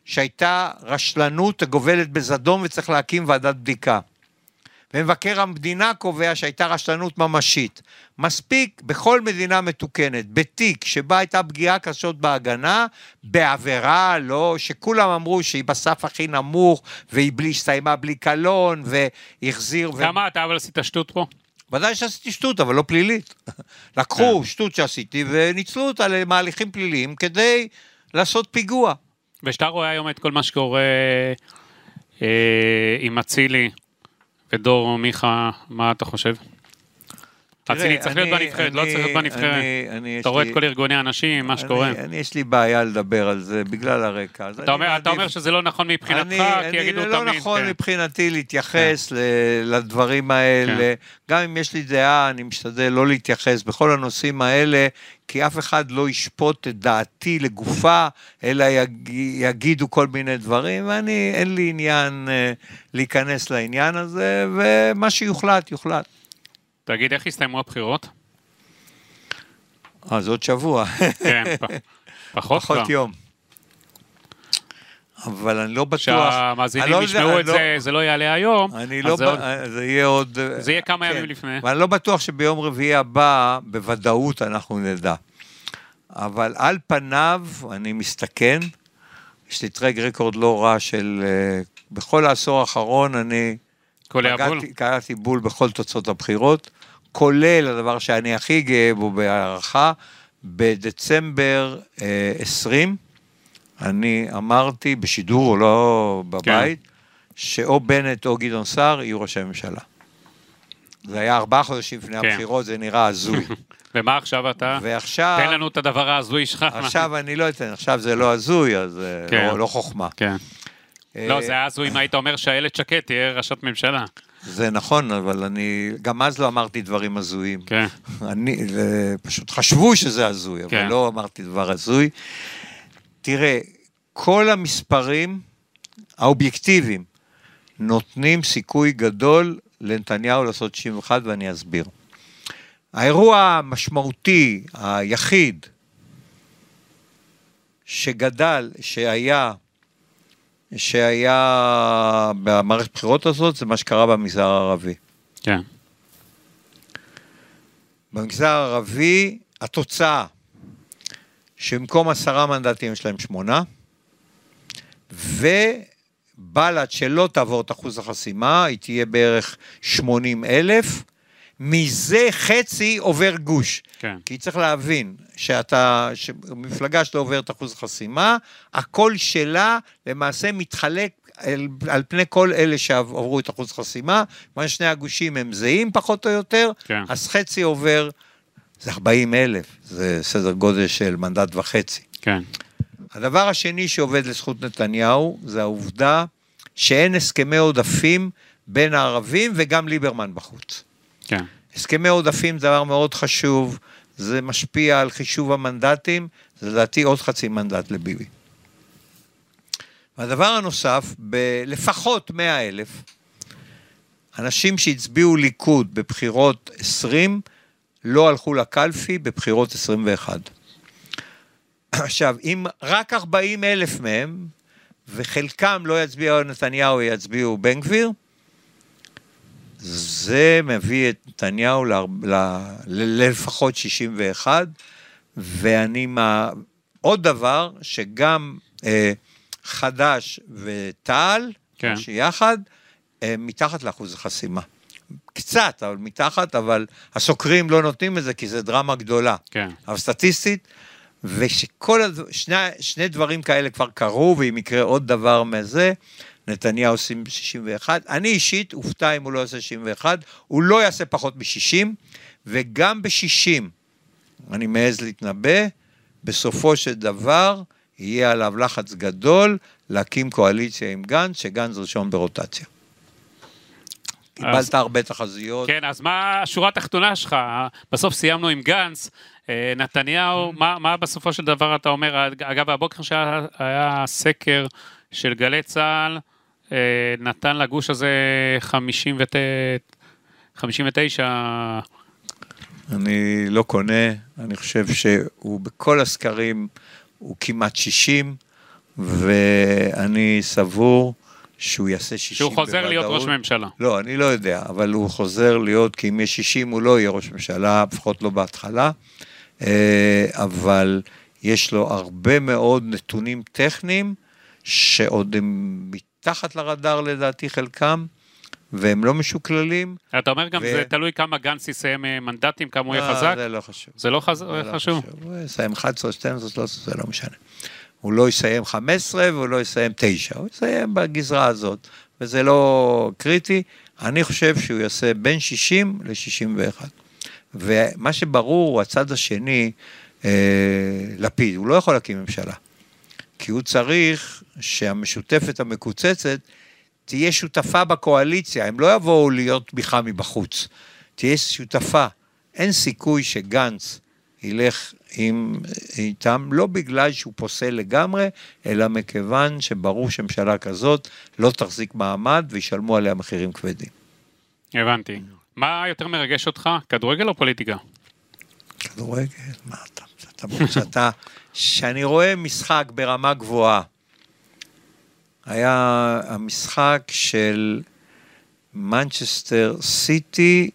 שהייתה רשלנות הגובלת בזדון וצריך להקים ועדת בדיקה. ומבקר המדינה קובע שהייתה רשלנות ממשית. מספיק בכל מדינה מתוקנת, בתיק שבה הייתה פגיעה קשות בהגנה, בעבירה, לא, שכולם אמרו שהיא בסף הכי נמוך, והיא בלי, הסתיימה בלי קלון, והחזיר... ו... למה אתה אבל עשית שטות פה? ודאי שעשיתי שטות, אבל לא פלילית. לקחו שטות שעשיתי וניצלו אותה למהליכים פליליים כדי לעשות פיגוע. וכשאתה רואה היום את כל מה שקורה אה, עם אצילי ודור מיכה, מה אתה חושב? אצילי צריך להיות בנבחרת, לא צריך להיות בנבחרת. אתה רואה את כל ארגוני הנשים, מה שקורה. אני, יש לי בעיה לדבר על זה בגלל הרקע. אתה אומר- אתה אומר שזה לא נכון מבחינתך, אני, כי יגידו אני, תמיד... לא נכון כן. מבחינתי להתייחס ל- לדברים האלה. גם אם יש לי דעה, אני משתדל לא להתייחס בכל הנושאים האלה, כי אף אחד לא ישפוט את דעתי לגופה, אלא יג, יגידו כל מיני דברים, ואני, אין לי עניין אה, להיכנס לעניין הזה, ומה שיוחלט, יוחלט. תגיד, איך הסתיימו הבחירות? אז עוד שבוע. כן, פחות. פחות יום. אבל אני לא בטוח... שהמאזינים לא ישמעו את לא- זה, זה לא יעלה היום. אני לא... זה ב- עוד- זה יהיה עוד... זה יהיה כמה כן. ימים לפני. ואני לא בטוח שביום רביעי הבא, בוודאות אנחנו נדע. אבל על פניו, אני מסתכן, יש לי טרק רקורד לא רע של... אה, בכל העשור האחרון אני... קלעתי בול בכל תוצאות הבחירות, כולל הדבר שאני הכי גאה בו בהערכה, בדצמבר אה, 20, אני אמרתי בשידור, לא בבית, כן. שאו בנט או גדעון סער יהיו ראשי ממשלה. זה היה ארבעה חודשים לפני כן. הבחירות, זה נראה הזוי. ומה עכשיו אתה? ועכשיו, תן לנו את הדבר ההזוי שלך. עכשיו אני לא אתן, עכשיו זה לא הזוי, אז אה, כן. לא, לא חוכמה. כן. אה, לא, זה היה הזוי אם היית אומר שאיילת שקד תהיה ראשת ממשלה. זה נכון, אבל אני, גם אז לא אמרתי דברים הזויים. כן. אני, פשוט חשבו שזה הזוי, אבל כן. לא אמרתי דבר הזוי. תראה, כל המספרים האובייקטיביים נותנים סיכוי גדול לנתניהו לעשות 61, ואני אסביר. האירוע המשמעותי, היחיד, שגדל, שהיה, שהיה במערכת בחירות הזאת, זה מה שקרה במגזר הערבי. כן. במגזר הערבי, התוצאה, שבמקום עשרה מנדטים יש להם שמונה, ובל"ד שלא תעבור את אחוז החסימה, היא תהיה בערך 80 אלף, מזה חצי עובר גוש. כן. כי צריך להבין שאתה, שמפלגה שלא עוברת אחוז החסימה, הקול שלה למעשה מתחלק על, על פני כל אלה שעברו את אחוז החסימה, כיוון ששני הגושים הם זהים פחות או יותר, כן. אז חצי עובר, זה 40 אלף, זה סדר גודל של מנדט וחצי. כן. הדבר השני שעובד לזכות נתניהו, זה העובדה שאין הסכמי עודפים בין הערבים וגם ליברמן בחוץ. כן. הסכמי עודפים זה דבר מאוד חשוב, זה משפיע על חישוב המנדטים, זה לדעתי עוד חצי מנדט לביבי. והדבר הנוסף, בלפחות 100 אלף, אנשים שהצביעו ליכוד בבחירות 20, לא הלכו לקלפי בבחירות 21. עכשיו, אם רק 40 אלף מהם, וחלקם לא יצביעו נתניהו, יצביעו בן גביר, זה מביא את נתניהו ל- ל- ל- לפחות 61, ואני מה... עוד דבר, שגם אה, חד"ש ותע"ל, כן. שיחד, אה, מתחת לאחוז החסימה. קצת, אבל מתחת, אבל הסוקרים לא נותנים את זה כי זה דרמה גדולה. כן. אבל סטטיסטית, ושכל שני, שני דברים כאלה כבר קרו, ואם יקרה עוד דבר מזה, נתניהו עושים 61. אני אישית אופתע אם הוא לא יעשה 61, הוא לא יעשה פחות מ-60, וגם ב-60, אני מעז להתנבא, בסופו של דבר יהיה עליו לחץ גדול להקים קואליציה עם גנץ, שגנץ ראשון ברוטציה. קיבלת הרבה תחזיות. כן, אז מה השורה התחתונה שלך? בסוף סיימנו עם גנץ, אה, נתניהו, מה, מה בסופו של דבר אתה אומר? אגב, הבוקר שהיה היה סקר של גלי צה"ל, נתן לגוש הזה 59, 59 אני לא קונה, אני חושב שהוא בכל הסקרים הוא כמעט 60, ואני סבור שהוא יעשה 60 שהוא חוזר בוודאות. להיות ראש ממשלה. לא, אני לא יודע, אבל הוא חוזר להיות, כי אם יש 60 הוא לא יהיה ראש ממשלה, לפחות לא בהתחלה, אה, אבל יש לו הרבה מאוד נתונים טכניים, שעוד הם מתחת לרדאר לדעתי חלקם, והם לא משוקללים. אתה אומר גם ו- זה תלוי כמה גנץ יסיים אה, מנדטים, כמה הוא יהיה אה, חזק? זה לא חשוב. זה לא חז- זה לא חשוב. הוא יסיים 11, 12, 13, זה לא משנה. הוא לא יסיים 15 והוא לא יסיים 9, הוא יסיים בגזרה הזאת, וזה לא קריטי. אני חושב שהוא יעשה בין 60 ל-61. ומה שברור הוא הצד השני, אה, לפיד, הוא לא יכול להקים ממשלה. כי הוא צריך שהמשותפת המקוצצת תהיה שותפה בקואליציה, הם לא יבואו להיות תמיכה מבחוץ. תהיה שותפה. אין סיכוי שגנץ ילך עם, איתם, לא בגלל שהוא פוסל לגמרי, אלא מכיוון שברור שממשלה כזאת לא תחזיק מעמד וישלמו עליה מחירים כבדים. הבנתי. מה יותר מרגש אותך, כדורגל או פוליטיקה? כדורגל, מה אתה, אתה, שאתה, שאני רואה משחק ברמה גבוהה, היה המשחק של מנצ'סטר סיטי,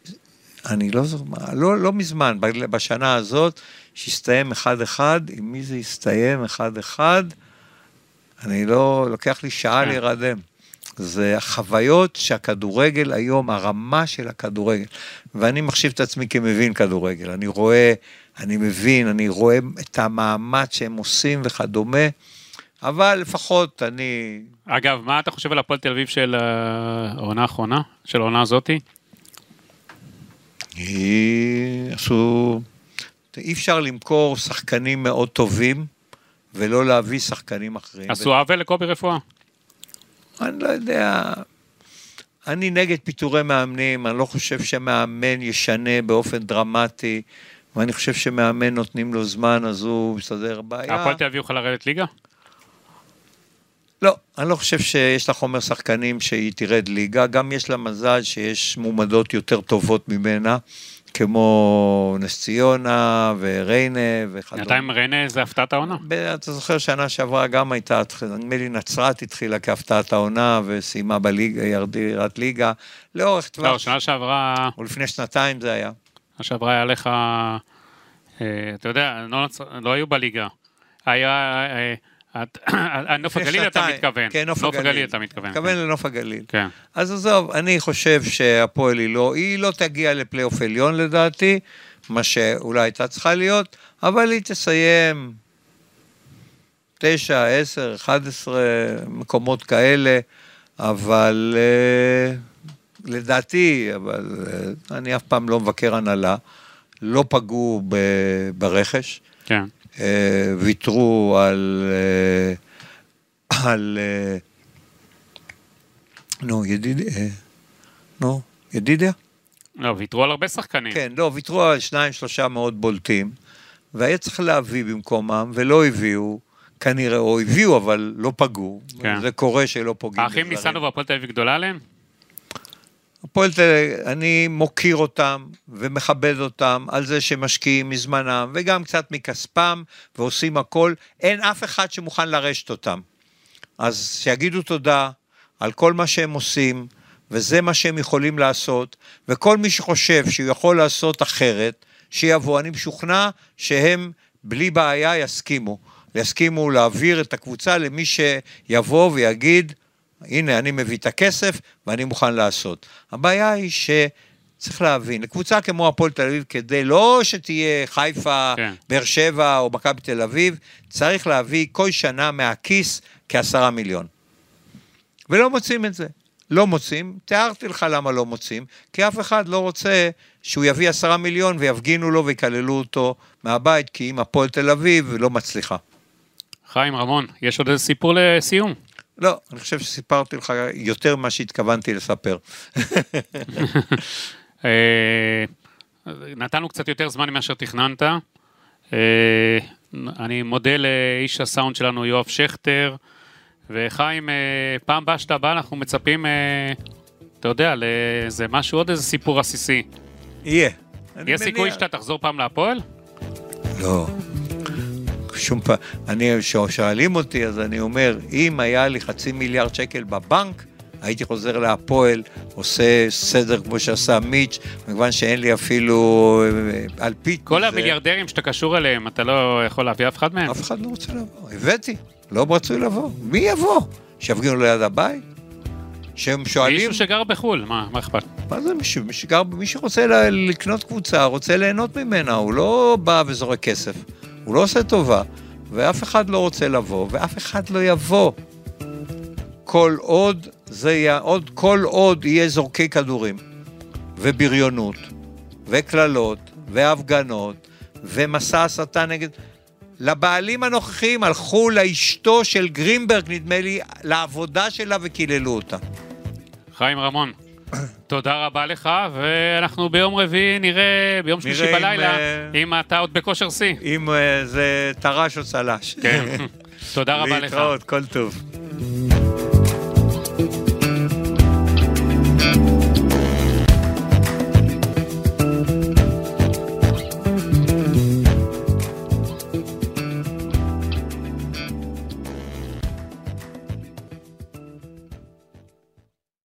אני לא זוכר, מה, לא, לא מזמן, בשנה הזאת, שהסתיים 1-1, עם מי זה הסתיים 1-1? אני לא, לוקח לי שעה כן. להירדם. זה החוויות שהכדורגל היום, הרמה של הכדורגל, ואני מחשיב את עצמי כמבין כדורגל, אני רואה, אני מבין, אני רואה את המאמץ שהם עושים וכדומה, אבל לפחות אני, אגב, מה אתה חושב על הפועל תל אביב של אה, העונה האחרונה? של העונה הזאתי? היא עשו, אי אפשר למכור שחקנים מאוד טובים ולא להביא שחקנים אחרים. עשו עוול לקובי רפואה. אני לא יודע, אני נגד פיטורי מאמנים, אני לא חושב שמאמן ישנה באופן דרמטי, ואני חושב שמאמן נותנים לו זמן, אז הוא מסתדר בעיה. הפועל תל אביב יוכל לרדת ליגה? לא, אני לא חושב שיש לה חומר שחקנים שהיא תרד ליגה, גם יש לה מזל שיש מועמדות יותר טובות ממנה, כמו נס ציונה וריינה וכדומה. בינתיים ריינה זה הפתעת העונה. אתה זוכר שנה שעברה גם הייתה, נדמה לי נצרת התחילה כהפתעת העונה וסיימה בליגה, ירדירת ליגה, לאורך לא, טווח, שנה שעברה, או לפני שנתיים זה היה. שנה שעברה היה לך, אה, אתה יודע, לא לא היו בליגה. היה, אה, נוף לפני הגליל אתה. מתכוון. כן, נוף נוף הגליל. אתה מתכוון. מתכוון לנוף הגליל. כן. אז עזוב, אני חושב שהפועל היא לא, היא לא תגיע לפלייאוף עליון לדעתי, מה שאולי הייתה צריכה להיות, אבל היא תסיים 9, 10, 11 מקומות כאלה, אבל אה, לדעתי, אבל אה, אני אף פעם לא מבקר הנהלה, לא פגעו ברכש, כן. אה, ויתרו על... אה, על... אה, נו, ידיד... אה, נו, ידידיה? לא, ויתרו על הרבה שחקנים. כן, לא, ויתרו על שניים, שלושה מאוד בולטים, והיה צריך להביא במקומם, ולא הביאו, כנראה, או הביאו, אבל לא פגעו. כן. זה קורה שלא פוגעים. האחים. ניסנו והפועל תל אביב גדולה עליהם? הפועל תל אביב, אני מוקיר אותם ומכבד אותם על זה שהם משקיעים מזמנם וגם קצת מכספם ועושים הכל. אין אף אחד שמוכן לרשת אותם. אז שיגידו תודה על כל מה שהם עושים, וזה מה שהם יכולים לעשות, וכל מי שחושב שהוא יכול לעשות אחרת, שיבוא. אני משוכנע שהם בלי בעיה יסכימו. יסכימו להעביר את הקבוצה למי שיבוא ויגיד, הנה, אני מביא את הכסף ואני מוכן לעשות. הבעיה היא ש... צריך להבין, לקבוצה כמו הפועל תל אביב, כדי לא שתהיה חיפה, כן. באר שבע או מכבי תל אביב, צריך להביא כל שנה מהכיס כעשרה מיליון. ולא מוצאים את זה. לא מוצאים, תיארתי לך למה לא מוצאים, כי אף אחד לא רוצה שהוא יביא עשרה מיליון ויפגינו לו ויקללו אותו מהבית, כי אם הפועל תל אביב לא מצליחה. חיים רמון, יש עוד איזה סיפור לסיום? לא, אני חושב שסיפרתי לך יותר ממה שהתכוונתי לספר. אה, נתנו קצת יותר זמן ממה שתכננת. אה, אני מודה לאיש הסאונד שלנו, יואב שכטר, וחיים, אה, פעם הבאה שאתה בא, אנחנו מצפים, אתה יודע, לאיזה משהו, עוד איזה סיפור עסיסי. יהיה. יש סיכוי שאתה תחזור פעם להפועל? לא. שום פעם, אני, כששואלים אותי, אז אני אומר, אם היה לי חצי מיליארד שקל בבנק, הייתי חוזר להפועל, עושה סדר כמו שעשה מיץ', מכיוון שאין לי אפילו אה, אלפית. כל מזה. המיליארדרים שאתה קשור אליהם, אתה לא יכול להביא אף אחד מהם? אף אחד לא רוצה לבוא. הבאתי, לא רצוי לבוא. מי יבוא? שיפגינו ליד הבית? שהם שואלים... מישהו שגר בחו"ל, מה מה אכפת? מה זה מישהו? מי שגר, מי שרוצה לקנות קבוצה, רוצה ליהנות ממנה, הוא לא בא וזורק כסף. הוא לא עושה טובה, ואף אחד לא רוצה לבוא, ואף אחד לא יבוא. כל עוד זה יהיה, עוד, כל עוד יהיה זורקי כדורים, ובריונות, וקללות, והפגנות, ומסע הסתה נגד... לבעלים הנוכחיים הלכו לאשתו של גרינברג, נדמה לי, לעבודה שלה וקיללו אותה. חיים רמון, תודה רבה לך, ואנחנו ביום רביעי נראה, ביום שלישי נראה אם, בלילה, אה, אם אתה עוד בכושר שיא. אם אה, זה טרש או צל"ש. כן. תודה רבה לך. להתראות, כל טוב.